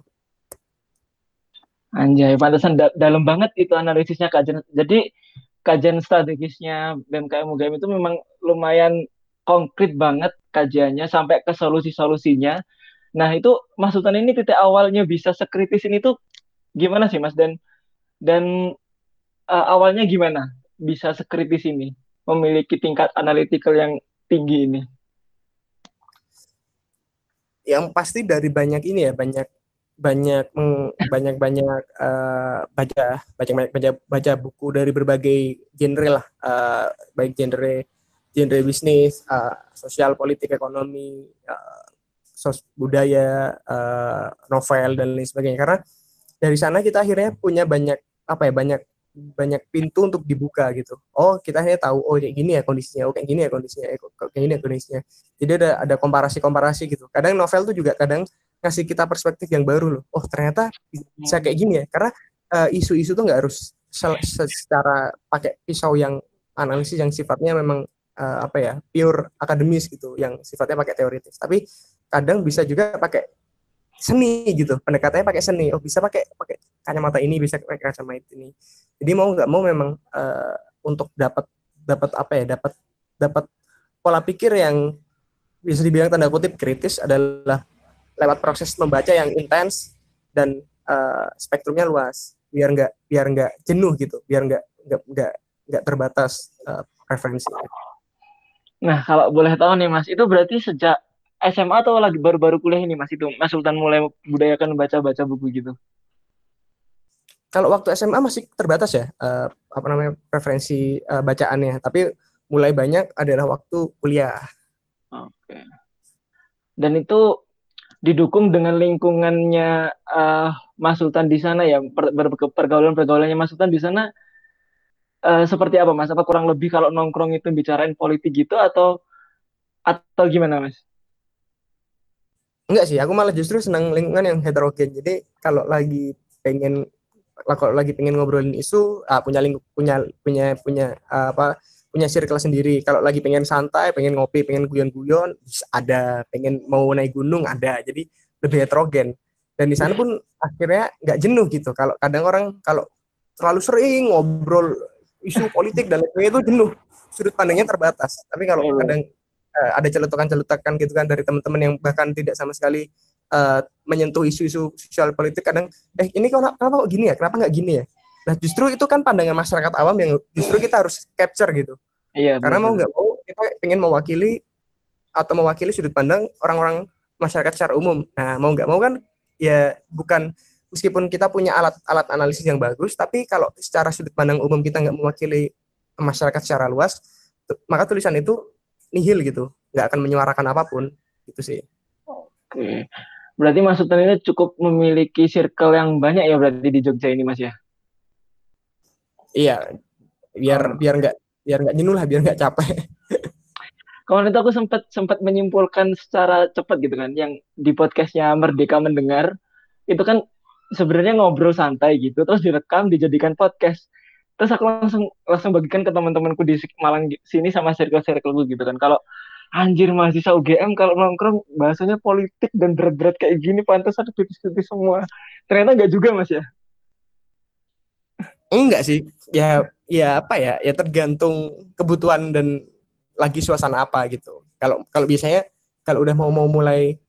Anjay, pantesan da dalam banget itu analisisnya kajian. Jadi kajian strategisnya BMKM UGM itu memang lumayan konkret banget kajiannya sampai ke solusi-solusinya. Nah, itu masukan ini titik awalnya bisa sekritis ini tuh gimana sih, Mas? Dan dan uh, awalnya gimana bisa sekritis ini, memiliki tingkat analytical yang tinggi ini? Yang pasti dari banyak ini ya, banyak banyak banyak banyak uh, baca baca baca baca buku dari berbagai genre lah uh, baik genre genre bisnis uh, sosial politik ekonomi uh, sos budaya uh, novel dan lain sebagainya karena dari sana kita akhirnya punya banyak apa ya banyak banyak pintu untuk dibuka gitu. Oh kita akhirnya tahu oh kayak gini ya kondisinya, oh kayak gini ya kondisinya, eh, kayak gini ya kondisinya. Jadi ada ada komparasi komparasi gitu. Kadang novel tuh juga kadang ngasih kita perspektif yang baru loh. Oh ternyata bisa kayak gini ya. Karena uh, isu-isu tuh nggak harus secara pakai pisau yang analisis yang sifatnya memang uh, apa ya pure akademis gitu, yang sifatnya pakai teoritis. Tapi kadang bisa juga pakai seni gitu. Pendekatannya pakai seni. Oh bisa pakai pakai kacamata ini, bisa pakai kacamata ini. Jadi mau nggak mau memang uh, untuk dapat dapat apa ya dapat dapat pola pikir yang bisa dibilang tanda kutip kritis adalah lewat proses membaca yang intens dan uh, spektrumnya luas biar nggak biar nggak jenuh gitu biar nggak nggak nggak terbatas uh, referensi. Nah kalau boleh tahu nih mas itu berarti sejak SMA atau lagi baru-baru kuliah ini mas itu Mas Sultan mulai budayakan baca-baca buku gitu? Kalau waktu SMA masih terbatas ya uh, apa namanya referensi uh, bacaannya tapi mulai banyak adalah waktu kuliah. Oke. Dan itu didukung dengan lingkungannya uh, Mas Sultan di sana ya per, pergaulan-pergaulannya Mas Sultan di sana uh, seperti apa Mas? Apa kurang lebih kalau nongkrong itu bicarain politik gitu atau atau gimana Mas? Enggak sih, aku malah justru senang lingkungan yang heterogen. Jadi kalau lagi pengen kalau lagi pengen ngobrolin isu, ah, punya lingkup punya punya punya uh, apa punya circle sendiri. Kalau lagi pengen santai, pengen ngopi, pengen guyon-guyon, ada. Pengen mau naik gunung, ada. Jadi lebih heterogen. Dan di sana pun akhirnya nggak jenuh gitu. Kalau kadang orang kalau terlalu sering ngobrol isu politik dan lain-lain itu jenuh. Sudut pandangnya terbatas. Tapi kalau iya. kadang uh, ada celetukan-celetukan gitu kan dari teman-teman yang bahkan tidak sama sekali uh, menyentuh isu-isu sosial politik kadang eh ini kok kenapa kok gini ya kenapa nggak gini ya Nah justru itu kan pandangan masyarakat awam yang justru kita harus capture gitu. Iya. Karena betul. mau nggak mau kita ingin mewakili atau mewakili sudut pandang orang-orang masyarakat secara umum. Nah mau nggak mau kan ya bukan meskipun kita punya alat-alat analisis yang bagus, tapi kalau secara sudut pandang umum kita nggak mewakili masyarakat secara luas, maka tulisan itu nihil gitu, nggak akan menyuarakan apa pun, gitu sih. Oke, berarti maksudnya ini cukup memiliki circle yang banyak ya berarti di Jogja ini mas ya? iya biar oh. biar nggak biar nggak jenuh lah biar nggak capek kemarin itu aku sempat sempat menyimpulkan secara cepat gitu kan yang di podcastnya Merdeka mendengar itu kan sebenarnya ngobrol santai gitu terus direkam dijadikan podcast terus aku langsung langsung bagikan ke teman-temanku di Malang sini sama circle-circle gitu kan kalau anjir mahasiswa UGM kalau nongkrong bahasanya politik dan berat-berat kayak gini pantas ada kritis-kritis semua ternyata nggak juga mas ya Enggak sih. Ya ya apa ya? Ya tergantung kebutuhan dan lagi suasana apa gitu. Kalau kalau biasanya kalau udah mau mau mulai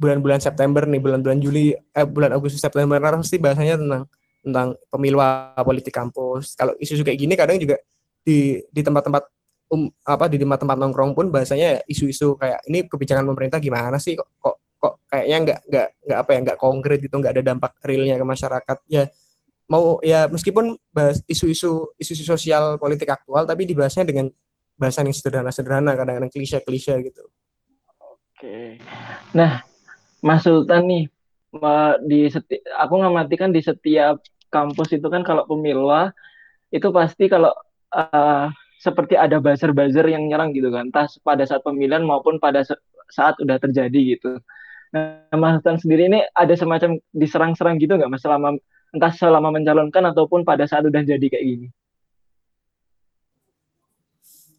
bulan-bulan September nih, bulan-bulan Juli, eh, bulan Agustus September pasti bahasanya tentang tentang pemilu politik kampus. Kalau isu-isu kayak gini kadang juga di di tempat-tempat um, apa di tempat-tempat nongkrong pun bahasanya isu-isu kayak ini kebijakan pemerintah gimana sih kok kok kok kayaknya nggak nggak nggak apa ya nggak konkret gitu nggak ada dampak realnya ke masyarakat ya mau ya meskipun bahas isu-isu isu-isu sosial politik aktual tapi dibahasnya dengan bahasan yang sederhana-sederhana kadang-kadang klise-klise gitu. Oke. Nah, Mas Sultan nih di seti aku ngamatikan di setiap kampus itu kan kalau pemilu itu pasti kalau uh, seperti ada buzzer-buzzer yang nyerang gitu kan, entah pada saat pemilihan maupun pada saat udah terjadi gitu. Nah, Mas Sultan sendiri ini ada semacam diserang-serang gitu nggak Mas selama entah selama mencalonkan ataupun pada saat udah jadi kayak gini?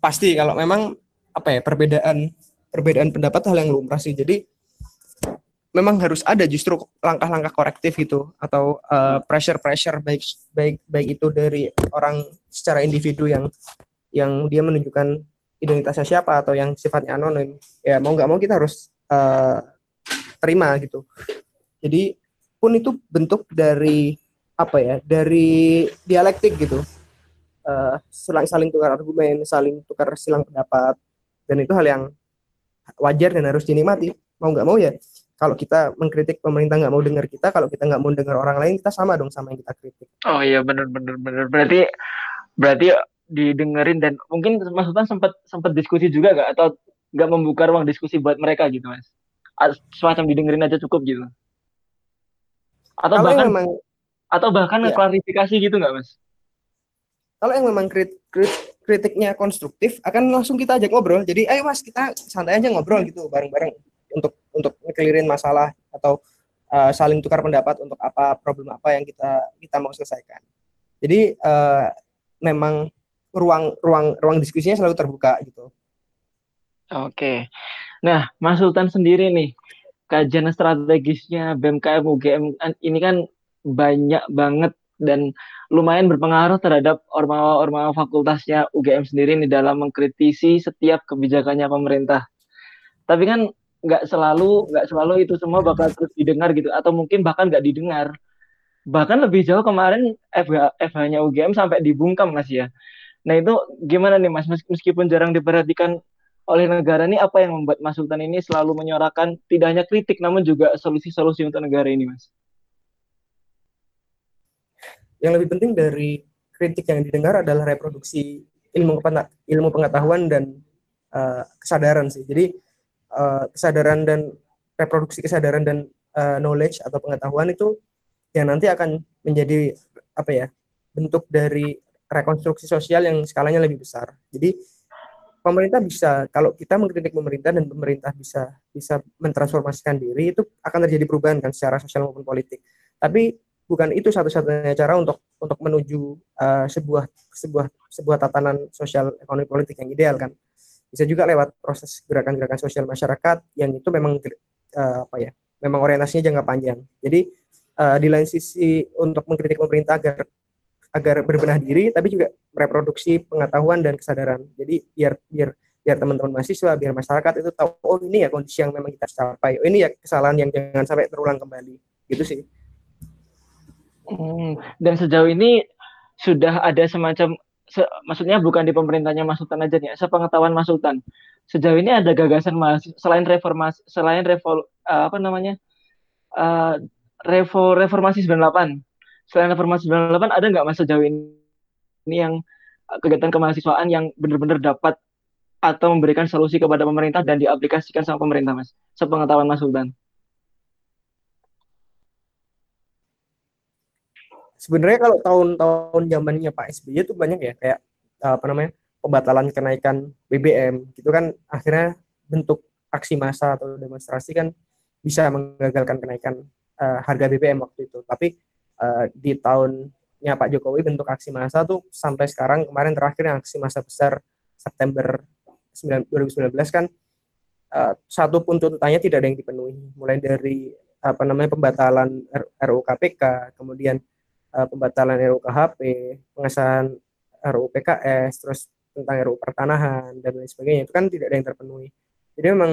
Pasti kalau memang apa ya perbedaan perbedaan pendapat hal yang lumrah sih. Jadi memang harus ada justru langkah-langkah korektif gitu atau uh, pressure-pressure baik baik baik itu dari orang secara individu yang yang dia menunjukkan identitasnya siapa atau yang sifatnya anonim. Ya mau nggak mau kita harus uh, terima gitu. Jadi pun itu bentuk dari apa ya dari dialektik gitu. Uh, saling saling tukar argumen saling tukar silang pendapat dan itu hal yang wajar dan harus dinikmati. Mau nggak mau ya kalau kita mengkritik pemerintah nggak mau dengar kita kalau kita nggak mau dengar orang lain kita sama dong sama yang kita kritik. Oh iya benar benar benar berarti berarti didengerin dan mungkin maksudnya sempat sempat diskusi juga nggak? Atau nggak membuka ruang diskusi buat mereka gitu mas? Semacam didengerin aja cukup gitu. Atau kalau bahkan memang, atau bahkan ya. klarifikasi gitu nggak mas? Kalau yang memang krit, krit, kritiknya konstruktif akan langsung kita ajak ngobrol. Jadi ayo mas kita santai aja ngobrol gitu bareng-bareng untuk untuk ngekelirin masalah atau uh, saling tukar pendapat untuk apa problem apa yang kita kita mau selesaikan. Jadi uh, memang ruang ruang ruang diskusinya selalu terbuka gitu. Oke. Nah, Mas Sultan sendiri nih kajian strategisnya BMKM UGM ini kan banyak banget dan lumayan berpengaruh terhadap ormawa-ormawa fakultasnya UGM sendiri nih dalam mengkritisi setiap kebijakannya pemerintah. Tapi kan nggak selalu nggak selalu itu semua bakal terus didengar gitu. Atau mungkin bahkan nggak didengar. Bahkan lebih jauh kemarin FH FH-nya UGM sampai dibungkam mas ya. Nah itu gimana nih mas? Meskipun jarang diperhatikan oleh negara ini apa yang membuat Mas Sultan ini selalu menyuarakan tidak hanya kritik namun juga solusi-solusi untuk negara ini mas? Yang lebih penting dari kritik yang didengar adalah reproduksi ilmu ilmu pengetahuan dan uh, kesadaran sih. Jadi uh, kesadaran dan reproduksi kesadaran dan uh, knowledge atau pengetahuan itu yang nanti akan menjadi apa ya bentuk dari rekonstruksi sosial yang skalanya lebih besar. Jadi pemerintah bisa kalau kita mengkritik pemerintah dan pemerintah bisa bisa mentransformasikan diri itu akan terjadi perubahan kan secara sosial maupun politik. Tapi bukan itu satu-satunya cara untuk untuk menuju uh, sebuah sebuah sebuah tatanan sosial ekonomi politik yang ideal kan bisa juga lewat proses gerakan-gerakan sosial masyarakat yang itu memang uh, apa ya memang orientasinya jangka panjang. Jadi uh, di lain sisi untuk mengkritik pemerintah agar agar berbenah diri tapi juga reproduksi pengetahuan dan kesadaran. Jadi biar biar biar teman-teman mahasiswa biar masyarakat itu tahu oh ini ya kondisi yang memang kita capai. Oh ini ya kesalahan yang jangan sampai terulang kembali. Gitu sih. Hmm, dan sejauh ini sudah ada semacam se, maksudnya bukan di pemerintahnya Mas Sultan aja nih, sepengetahuan Mas Sultan. Sejauh ini ada gagasan Mas selain reformasi selain revol uh, apa namanya? Uh, revo, reformasi 98. Selain reformasi 98 ada nggak Mas sejauh ini, ini yang uh, kegiatan kemahasiswaan yang benar-benar dapat atau memberikan solusi kepada pemerintah dan diaplikasikan sama pemerintah Mas? Sepengetahuan Mas Sultan. Sebenarnya kalau tahun-tahun zamannya Pak SBY itu banyak ya kayak apa namanya pembatalan kenaikan BBM gitu kan akhirnya bentuk aksi massa atau demonstrasi kan bisa menggagalkan kenaikan uh, harga BBM waktu itu. Tapi uh, di tahunnya Pak Jokowi bentuk aksi massa tuh sampai sekarang kemarin terakhir yang aksi massa besar September 2019 kan uh, satu pun tuntutannya tidak ada yang dipenuhi. Mulai dari apa namanya pembatalan RUU KPK kemudian uh, pembatalan RUU KHP, pengesahan RUU PKS, terus tentang RUU pertanahan dan lain sebagainya itu kan tidak ada yang terpenuhi. Jadi memang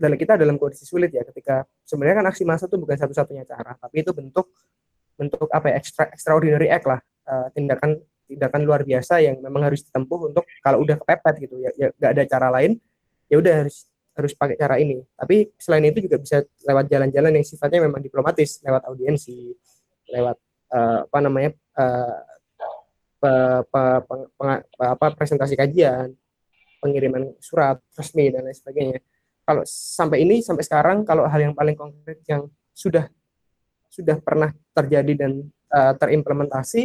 dalam kita dalam kondisi sulit ya ketika sebenarnya kan aksi massa itu bukan satu-satunya cara, tapi itu bentuk bentuk apa ya extra, extraordinary act lah uh, tindakan tindakan luar biasa yang memang harus ditempuh untuk kalau udah kepepet gitu ya, ya gak ada cara lain ya udah harus harus pakai cara ini. Tapi selain itu juga bisa lewat jalan-jalan yang sifatnya memang diplomatis, lewat audiensi, lewat uh, apa namanya uh, pe, pe, pe, pe, apa presentasi kajian, pengiriman surat resmi dan lain sebagainya. Kalau sampai ini sampai sekarang kalau hal yang paling konkret yang sudah sudah pernah terjadi dan uh, terimplementasi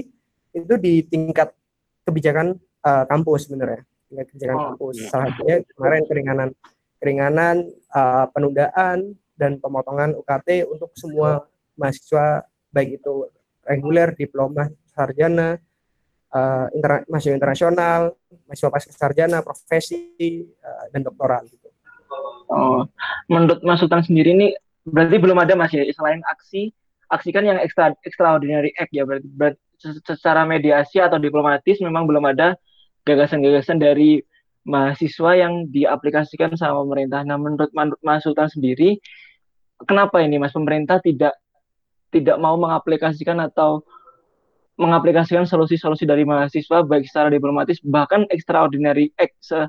itu di tingkat kebijakan uh, kampus sebenarnya tingkat kebijakan oh, kampus iya. salah satunya kemarin keringanan keringanan uh, penundaan dan pemotongan UKT untuk semua mahasiswa baik itu reguler, diploma, sarjana, uh, inter mahasiswa internasional, mahasiswa pasca sarjana, profesi, uh, dan doktoral gitu. Oh, menurut Mas Sultan sendiri ini berarti belum ada mas ya selain aksi aksi kan yang extra extraordinary act ya berarti, berarti secara mediasi atau diplomatis memang belum ada gagasan-gagasan dari mahasiswa yang diaplikasikan sama pemerintah. Nah, menurut Mas Sultan sendiri, kenapa ini Mas pemerintah tidak tidak mau mengaplikasikan atau mengaplikasikan solusi-solusi dari mahasiswa baik secara diplomatis bahkan extraordinary act se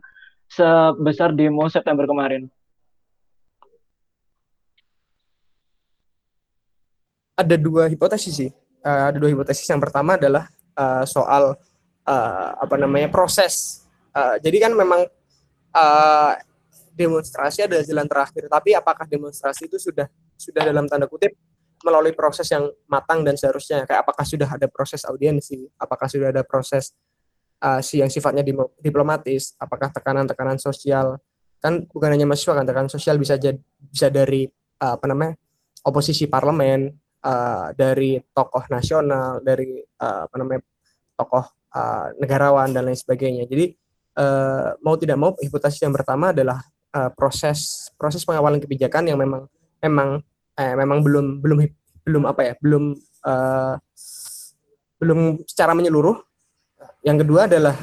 sebesar demo September kemarin? Ada dua hipotesis sih. Uh, ada dua hipotesis. Yang pertama adalah uh, soal uh, apa namanya proses. Uh, jadi kan memang uh, demonstrasi adalah jalan terakhir. Tapi apakah demonstrasi itu sudah sudah dalam tanda kutip melalui proses yang matang dan seharusnya. Kayak apakah sudah ada proses audiensi, apakah sudah ada proses uh, si yang sifatnya diplomatis, apakah tekanan-tekanan sosial? Kan bukan hanya mahasiswa kan tekanan sosial bisa jadi bisa dari uh, apa namanya oposisi parlemen uh, dari tokoh nasional dari uh, apa namanya tokoh uh, negarawan dan lain sebagainya. Jadi uh, mau tidak mau hipotesis yang pertama adalah uh, proses proses pengawalan kebijakan yang memang memang eh, memang belum belum belum apa ya belum uh, belum secara menyeluruh. Yang kedua adalah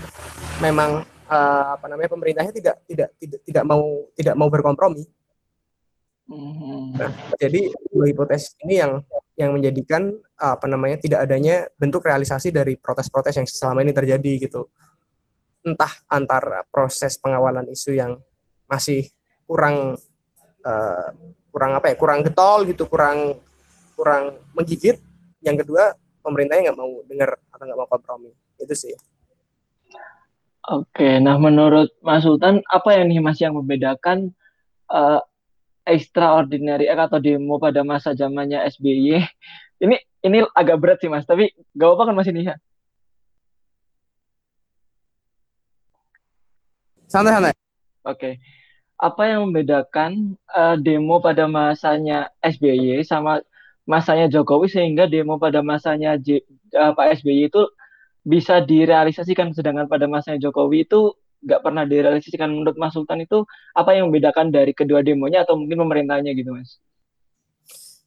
memang uh, apa namanya pemerintahnya tidak tidak tidak tidak mau tidak mau berkompromi. Mm-hmm. Nah, jadi dua hipotesis ini yang yang menjadikan apa namanya tidak adanya bentuk realisasi dari protes-protes yang selama ini terjadi gitu. Entah antar proses pengawalan isu yang masih kurang uh, kurang apa ya kurang getol gitu kurang kurang menggigit yang kedua pemerintahnya nggak mau dengar atau nggak mau kompromi itu sih Oke, nah menurut Mas Sultan apa yang nih Mas yang membedakan uh, extraordinary act atau demo pada masa zamannya SBY? Ini ini agak berat sih Mas, tapi gak apa-apa kan Mas ini ya? Santai-santai. Oke apa yang membedakan uh, demo pada masanya SBY sama masanya Jokowi sehingga demo pada masanya J, uh, Pak SBY itu bisa direalisasikan sedangkan pada masanya Jokowi itu nggak pernah direalisasikan menurut Mas Sultan itu apa yang membedakan dari kedua demonya atau mungkin pemerintahnya gitu Mas?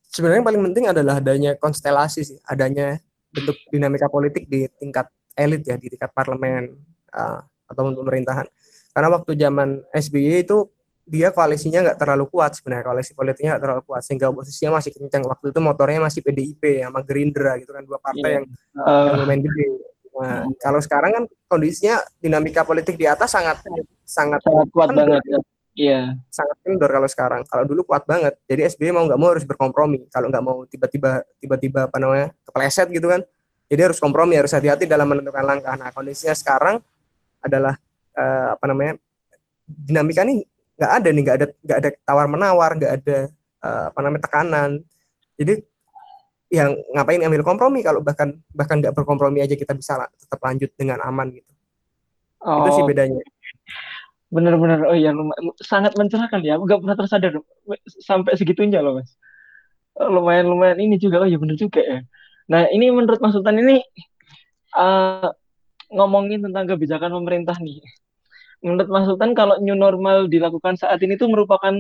Sebenarnya yang paling penting adalah adanya konstelasi sih, adanya bentuk dinamika politik di tingkat elit ya di tingkat parlemen uh, atau pemerintahan. Karena waktu zaman SBY itu dia koalisinya nggak terlalu kuat sebenarnya koalisi politiknya nggak terlalu kuat sehingga oposisinya masih kencang waktu itu motornya masih PDIP sama Gerindra gitu kan dua partai yeah. yang, uh, yang lumayan gede nah uh, kalau sekarang kan kondisinya dinamika politik di atas sangat sangat, sangat kuat kendor. banget ya. Iya. Sangat kendor kalau sekarang. Kalau dulu kuat banget. Jadi SBY mau nggak mau harus berkompromi. Kalau nggak mau tiba-tiba tiba-tiba apa namanya kepleset gitu kan. Jadi harus kompromi, harus hati-hati dalam menentukan langkah. Nah kondisinya sekarang adalah uh, apa namanya dinamika ini nggak ada nih nggak ada nggak ada tawar menawar nggak ada uh, apa namanya tekanan. Jadi yang ngapain ambil kompromi kalau bahkan bahkan nggak berkompromi aja kita bisa tetap lanjut dengan aman gitu. Oh. itu sih oh. bedanya. Bener-bener oh iya sangat mencerahkan ya. Nggak pernah tersadar sampai segitunya loh mas. Oh, lumayan lumayan ini juga oh iya bener juga ya. Nah ini menurut Mas Sultan ini uh, ngomongin tentang kebijakan pemerintah nih menurut Mas Sultan kalau new normal dilakukan saat ini itu merupakan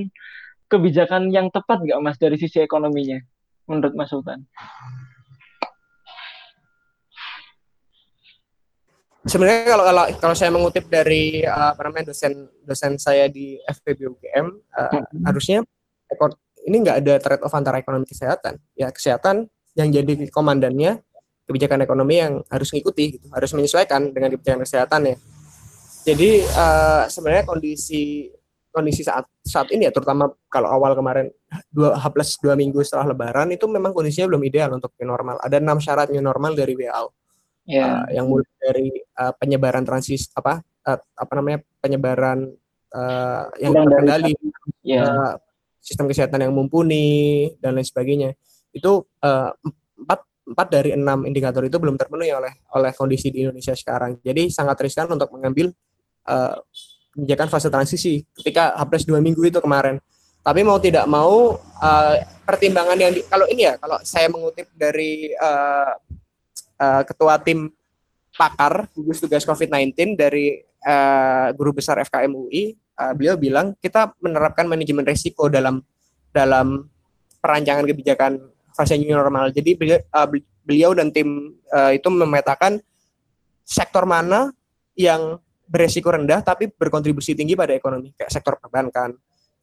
kebijakan yang tepat nggak Mas dari sisi ekonominya menurut Mas Sultan? Sebenarnya kalau kalau, kalau saya mengutip dari uh, apa namanya dosen dosen saya di FPB UGM uh, hmm. harusnya ini nggak ada trade off antara ekonomi kesehatan ya kesehatan yang jadi komandannya kebijakan ekonomi yang harus mengikuti gitu harus menyesuaikan dengan kebijakan kesehatan ya jadi uh, sebenarnya kondisi kondisi saat saat ini ya terutama kalau awal kemarin dua H plus dua minggu setelah Lebaran itu memang kondisinya belum ideal untuk new normal. Ada enam syarat new normal dari WHO. Yeah. Ya. Uh, yang mulai dari uh, penyebaran transis apa uh, apa namanya penyebaran uh, yang terkendali, yeah. uh, sistem kesehatan yang mumpuni dan lain sebagainya. Itu uh, empat empat dari enam indikator itu belum terpenuhi oleh oleh kondisi di Indonesia sekarang. Jadi sangat riskan untuk mengambil uh, fase transisi ketika habis dua minggu itu kemarin. Tapi mau tidak mau uh, pertimbangan yang di, kalau ini ya kalau saya mengutip dari uh, uh, ketua tim pakar gugus tugas COVID-19 dari uh, guru besar FKM UI, uh, beliau bilang kita menerapkan manajemen risiko dalam dalam perancangan kebijakan fase new normal. Jadi beliau, uh, beliau dan tim uh, itu memetakan sektor mana yang beresiko rendah tapi berkontribusi tinggi pada ekonomi kayak sektor perbankan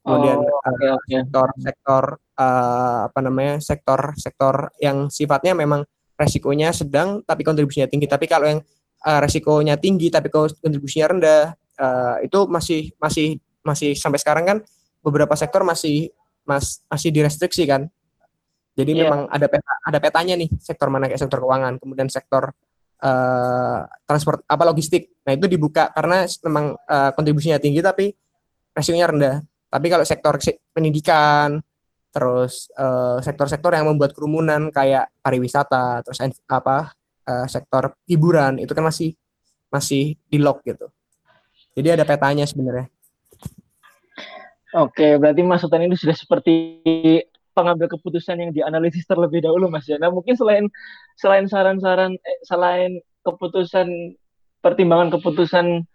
kemudian oh, okay, uh, okay. sektor sektor uh, apa namanya sektor sektor yang sifatnya memang resikonya sedang tapi kontribusinya tinggi tapi kalau yang uh, resikonya tinggi tapi kontribusinya rendah uh, itu masih masih masih sampai sekarang kan beberapa sektor masih mas, masih direstriksi kan jadi yeah. memang ada peta ada petanya nih sektor mana kayak sektor keuangan kemudian sektor uh, transport apa logistik. Nah, itu dibuka karena memang uh, kontribusinya tinggi tapi resikonya rendah. Tapi kalau sektor pendidikan, terus sektor sektor-sektor yang membuat kerumunan kayak pariwisata, terus apa uh, sektor hiburan itu kan masih masih di lock gitu. Jadi ada petanya sebenarnya. Oke, berarti masukan ini sudah seperti pengambil keputusan yang dianalisis terlebih dahulu Mas ya. Nah, mungkin selain selain saran-saran eh, selain keputusan pertimbangan keputusan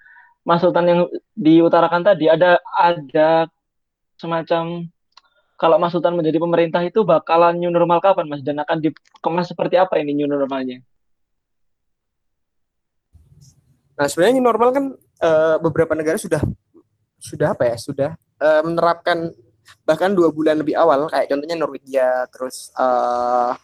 Mas Sultan yang diutarakan tadi ada ada semacam kalau Mas Sultan menjadi pemerintah itu bakalan new normal kapan Mas dan akan dikemas seperti apa ini new normalnya? Nah, sebenarnya new normal kan uh, beberapa negara sudah sudah apa ya? Sudah uh, menerapkan bahkan dua bulan lebih awal kayak contohnya Norwegia terus uh,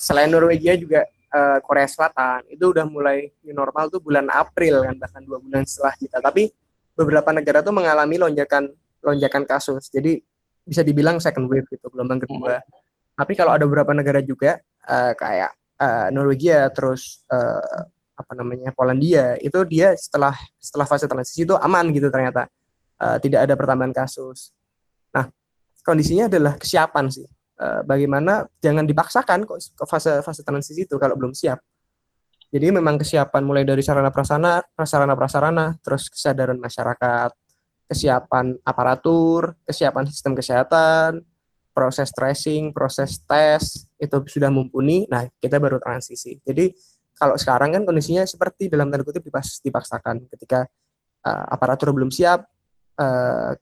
selain Norwegia juga uh, Korea Selatan itu udah mulai new normal tuh bulan April kan bahkan dua bulan setelah kita. Tapi beberapa negara tuh mengalami lonjakan lonjakan kasus. Jadi bisa dibilang second wave gitu gelombang kedua. Hmm. tapi kalau ada beberapa negara juga uh, kayak uh, Norwegia terus uh, apa namanya Polandia itu dia setelah setelah fase transisi itu aman gitu ternyata. Uh, tidak ada pertambahan kasus kondisinya adalah kesiapan sih. Uh, bagaimana jangan dipaksakan kok ke fase fase transisi itu kalau belum siap. Jadi memang kesiapan mulai dari sarana prasarana, prasarana prasarana, terus kesadaran masyarakat, kesiapan aparatur, kesiapan sistem kesehatan, proses tracing, proses tes itu sudah mumpuni. Nah, kita baru transisi. Jadi kalau sekarang kan kondisinya seperti dalam tanda kutip dipaksakan ketika uh, aparatur belum siap, uh,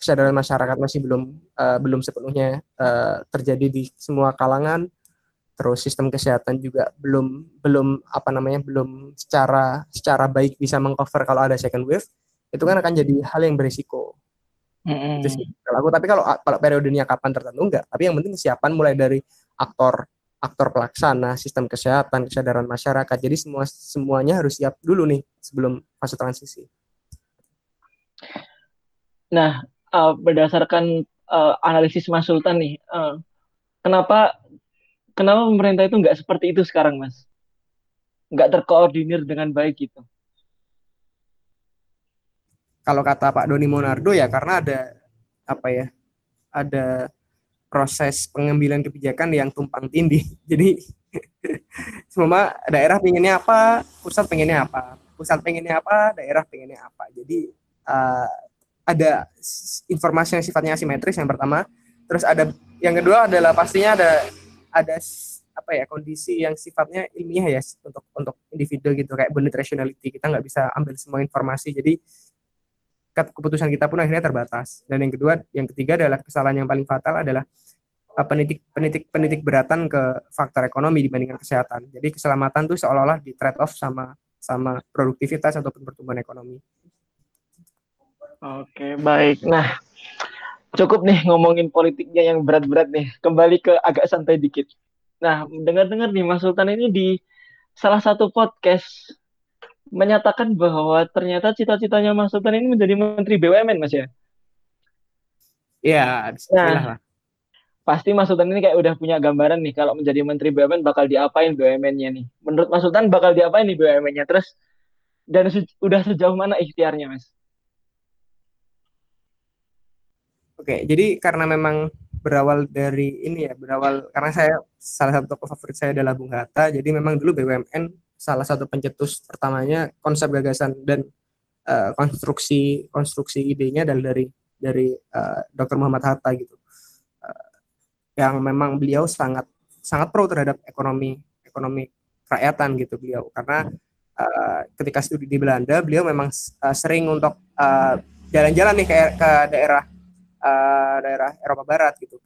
kesadaran masyarakat masih belum uh, belum sepenuhnya uh, terjadi di semua kalangan. Terus sistem kesehatan juga belum belum apa namanya belum secara secara baik bisa mengcover kalau ada second wave. Itu kan akan jadi hal yang berisiko. Mm-hmm. kalau aku tapi kalau kalau periodenya kapan tertentu enggak. Tapi yang penting kesiapan mulai dari aktor aktor pelaksana sistem kesehatan kesadaran masyarakat. Jadi semua semuanya harus siap dulu nih sebelum fase transisi. Nah uh, berdasarkan uh, analisis Mas Sultan nih, uh, kenapa kenapa pemerintah itu nggak seperti itu sekarang, Mas? Nggak terkoordinir dengan baik gitu? Kalau kata Pak Doni Monardo ya karena ada apa ya, ada proses pengambilan kebijakan yang tumpang tindih. Jadi semua daerah pengennya apa, pusat pengennya apa, pusat pengennya apa, daerah pengennya apa. Jadi uh, ada informasi yang sifatnya asimetris yang pertama. Terus ada yang kedua adalah pastinya ada ada apa ya kondisi yang sifatnya ilmiah ya untuk untuk individu gitu. Kayak bonus rationality kita nggak bisa ambil semua informasi. Jadi keputusan kita pun akhirnya terbatas. Dan yang kedua yang ketiga adalah kesalahan yang paling fatal adalah uh, penitik penitik penitik beratan ke faktor ekonomi dibandingkan kesehatan. Jadi keselamatan tuh seolah-olah di trade off sama sama produktivitas ataupun pertumbuhan ekonomi Oke, baik. Nah, cukup nih ngomongin politiknya yang berat-berat nih. Kembali ke agak santai dikit. Nah, dengar-dengar nih Mas Sultan ini di salah satu podcast menyatakan bahwa ternyata cita-citanya Mas Sultan ini menjadi Menteri BUMN, Mas ya? Iya, nah, pasti Mas Sultan ini kayak udah punya gambaran nih kalau menjadi Menteri BUMN bakal diapain BUMN-nya nih. Menurut Mas Sultan bakal diapain nih BUMN-nya? Terus dan se udah sejauh mana ikhtiarnya, Mas? Oke, jadi karena memang berawal dari ini ya, berawal karena saya salah satu tokoh favorit saya adalah Bung Hatta, jadi memang dulu BUMN salah satu pencetus pertamanya konsep gagasan dan uh, konstruksi konstruksi idenya adalah dari dari uh, Dr. Muhammad Hatta gitu. Uh, yang memang beliau sangat sangat pro terhadap ekonomi ekonomi kerakyatan gitu beliau karena uh, ketika studi di Belanda beliau memang uh, sering untuk jalan-jalan uh, nih ke, ke daerah uh, daerah Eropa Barat gitu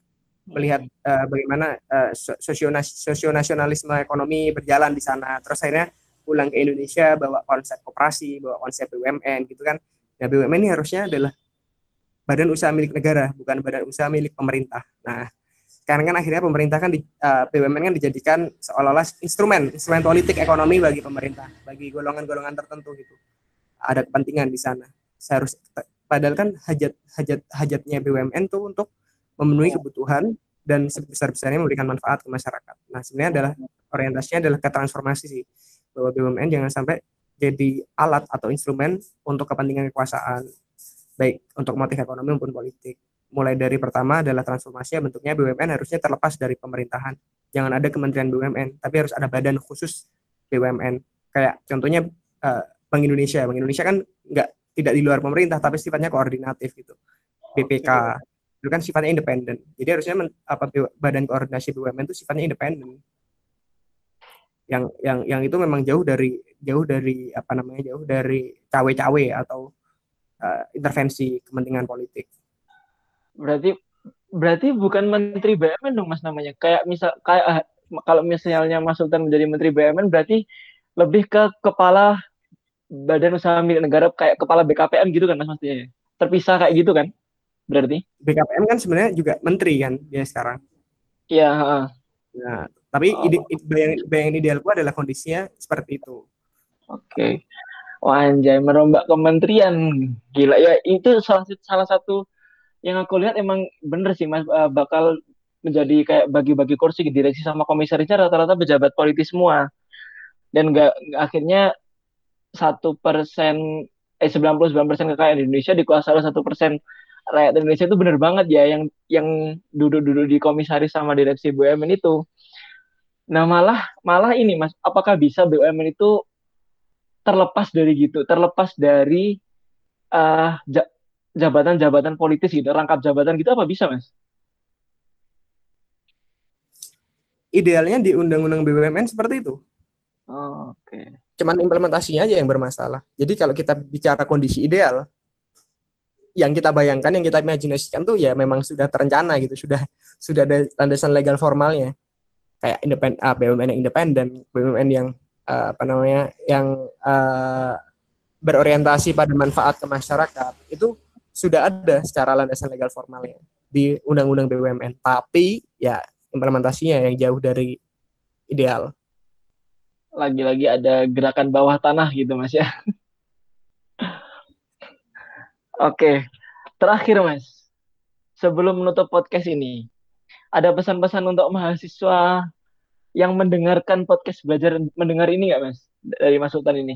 melihat uh, bagaimana uh, sosionasionalisme ekonomi berjalan di sana. Terus akhirnya pulang ke Indonesia bawa konsep koperasi, bawa konsep BUMN gitu kan. Nah, BUMN ini harusnya adalah badan usaha milik negara, bukan badan usaha milik pemerintah. Nah, karena kan akhirnya pemerintah kan di, uh, BUMN kan dijadikan seolah-olah instrumen, instrumen politik ekonomi bagi pemerintah, bagi golongan-golongan tertentu gitu. Ada kepentingan di sana. Seharus padahal kan hajat hajat hajatnya BUMN tuh untuk memenuhi kebutuhan dan sebesar-besarnya memberikan manfaat ke masyarakat. Nah, sebenarnya adalah orientasinya adalah ke transformasi sih. Bahwa BUMN jangan sampai jadi alat atau instrumen untuk kepentingan kekuasaan, baik untuk motif ekonomi maupun politik. Mulai dari pertama adalah transformasi bentuknya BUMN harusnya terlepas dari pemerintahan. Jangan ada kementerian BUMN, tapi harus ada badan khusus BUMN. Kayak contohnya uh, Bank Indonesia. Bank Indonesia kan nggak tidak di luar pemerintah, tapi sifatnya koordinatif gitu. BPK itu kan sifatnya independen. Jadi harusnya men, apa badan koordinasi BUMN itu sifatnya independen. Yang yang yang itu memang jauh dari jauh dari apa namanya jauh dari cawe-cawe atau uh, intervensi kepentingan politik. Berarti berarti bukan menteri BUMN dong Mas namanya. Kayak misal kayak uh, kalau misalnya Mas Sultan menjadi menteri BUMN berarti lebih ke kepala badan usaha milik negara kayak kepala BKPM gitu kan Mas maksudnya. Terpisah kayak gitu kan? berarti BKPM kan sebenarnya juga menteri kan dia sekarang iya nah tapi oh. ide, bayang, bayang idealku adalah kondisinya seperti itu oke okay. Wah, anjay merombak kementerian gila ya itu salah salah satu yang aku lihat emang bener sih mas uh, bakal menjadi kayak bagi-bagi kursi di direksi sama komisarisnya rata-rata pejabat politis semua dan nggak akhirnya satu persen eh 99 persen kekayaan Indonesia dikuasai oleh satu persen rakyat Indonesia itu bener banget ya yang yang duduk-duduk di komisaris sama direksi BUMN itu. Nah malah malah ini mas, apakah bisa BUMN itu terlepas dari gitu, terlepas dari uh, jabatan-jabatan politis gitu, rangkap jabatan gitu apa bisa mas? Idealnya di undang-undang BUMN seperti itu. Oh, Oke. Okay. Cuman implementasinya aja yang bermasalah. Jadi kalau kita bicara kondisi ideal, yang kita bayangkan, yang kita imajinasikan tuh ya memang sudah terencana gitu, sudah sudah ada landasan legal formalnya. Kayak independen, uh, BUMN yang independen, BUMN yang uh, apa namanya, yang uh, berorientasi pada manfaat ke masyarakat itu sudah ada secara landasan legal formalnya di Undang-Undang BUMN. Tapi ya implementasinya yang jauh dari ideal. Lagi-lagi ada gerakan bawah tanah gitu mas ya. Oke, terakhir Mas, sebelum menutup podcast ini, ada pesan-pesan untuk mahasiswa yang mendengarkan podcast belajar mendengar ini nggak Mas dari Mas Sultan ini?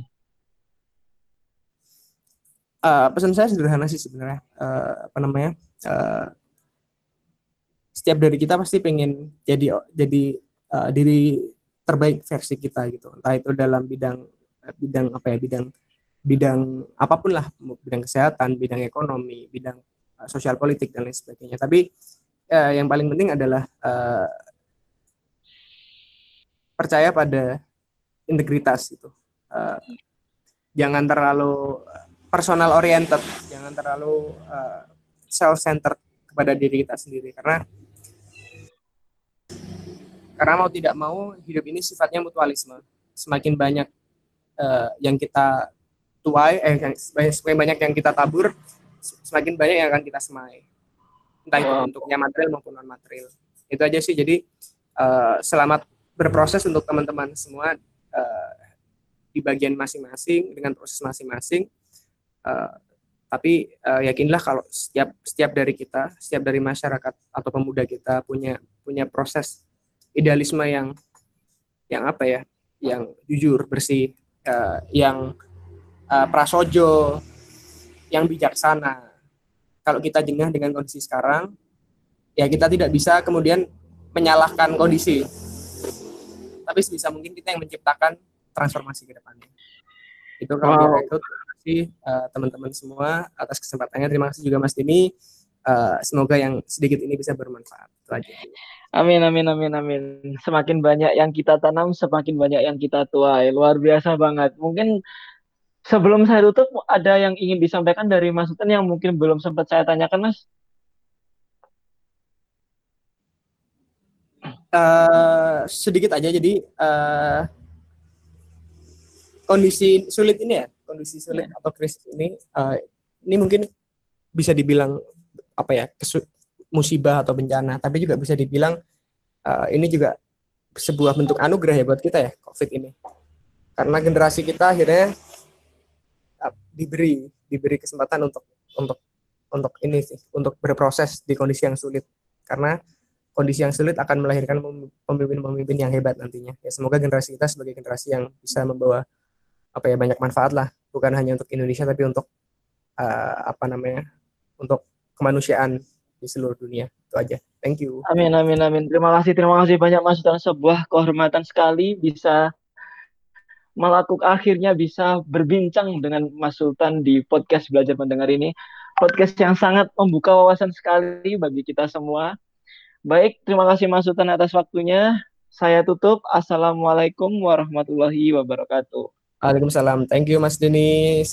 Uh, pesan saya sederhana sih sebenarnya, uh, apa namanya? Uh, setiap dari kita pasti pengen jadi jadi uh, diri terbaik versi kita gitu, entah itu dalam bidang bidang apa ya bidang bidang apa pun lah bidang kesehatan bidang ekonomi bidang uh, sosial politik dan lain sebagainya. Tapi uh, yang paling penting adalah uh, percaya pada integritas itu uh, jangan terlalu personal oriented jangan terlalu uh, self centered kepada diri kita sendiri. Karena karena mau tidak mau hidup ini sifatnya mutualisme. Semakin banyak uh, yang kita tuai eh semakin banyak yang kita tabur semakin banyak yang akan kita semai. Entah itu bentuknya material maupun non material itu aja sih. Jadi uh, selamat berproses untuk teman-teman semua uh, di bagian masing-masing dengan proses masing-masing. Uh, tapi uh, yakinlah kalau setiap setiap dari kita setiap dari masyarakat atau pemuda kita punya punya proses idealisme yang yang apa ya yang jujur bersih uh, yang uh, prasojo yang bijaksana. Kalau kita jengah dengan kondisi sekarang, ya kita tidak bisa kemudian menyalahkan kondisi. Tapi sebisa mungkin kita yang menciptakan transformasi ke depannya. Itu kalau wow. itu terima kasih uh, teman-teman semua atas kesempatannya. Terima kasih juga Mas Dini. Uh, semoga yang sedikit ini bisa bermanfaat. Itu aja. Amin, amin, amin, amin. Semakin banyak yang kita tanam, semakin banyak yang kita tuai. Luar biasa banget. Mungkin Sebelum saya tutup, ada yang ingin disampaikan dari Mas Sultan yang mungkin belum sempat saya tanyakan, Mas? uh, sedikit aja jadi uh, kondisi sulit ini ya kondisi sulit yeah. atau krisis ini uh, ini mungkin bisa dibilang apa ya musibah atau bencana. Tapi juga bisa dibilang uh, ini juga sebuah bentuk anugerah ya buat kita ya covid ini. Karena generasi kita akhirnya uh, diberi diberi kesempatan untuk untuk untuk ini sih untuk berproses di kondisi yang sulit. Karena kondisi yang sulit akan melahirkan pemimpin-pemimpin yang hebat nantinya. Ya semoga generasi kita sebagai generasi yang bisa membawa apa ya banyak manfaat lah. Bukan hanya untuk Indonesia tapi untuk uh, apa namanya untuk kemanusiaan di seluruh dunia. Itu aja. Thank you. Amin amin amin. Terima kasih terima kasih banyak mas dan sebuah kehormatan sekali bisa melakukan akhirnya bisa berbincang dengan Mas Sultan di podcast belajar mendengar ini. Podcast yang sangat membuka wawasan sekali bagi kita semua. Baik terima kasih Mas Sultan atas waktunya. Saya tutup. Assalamualaikum warahmatullahi wabarakatuh. Waalaikumsalam. Thank you Mas Denis.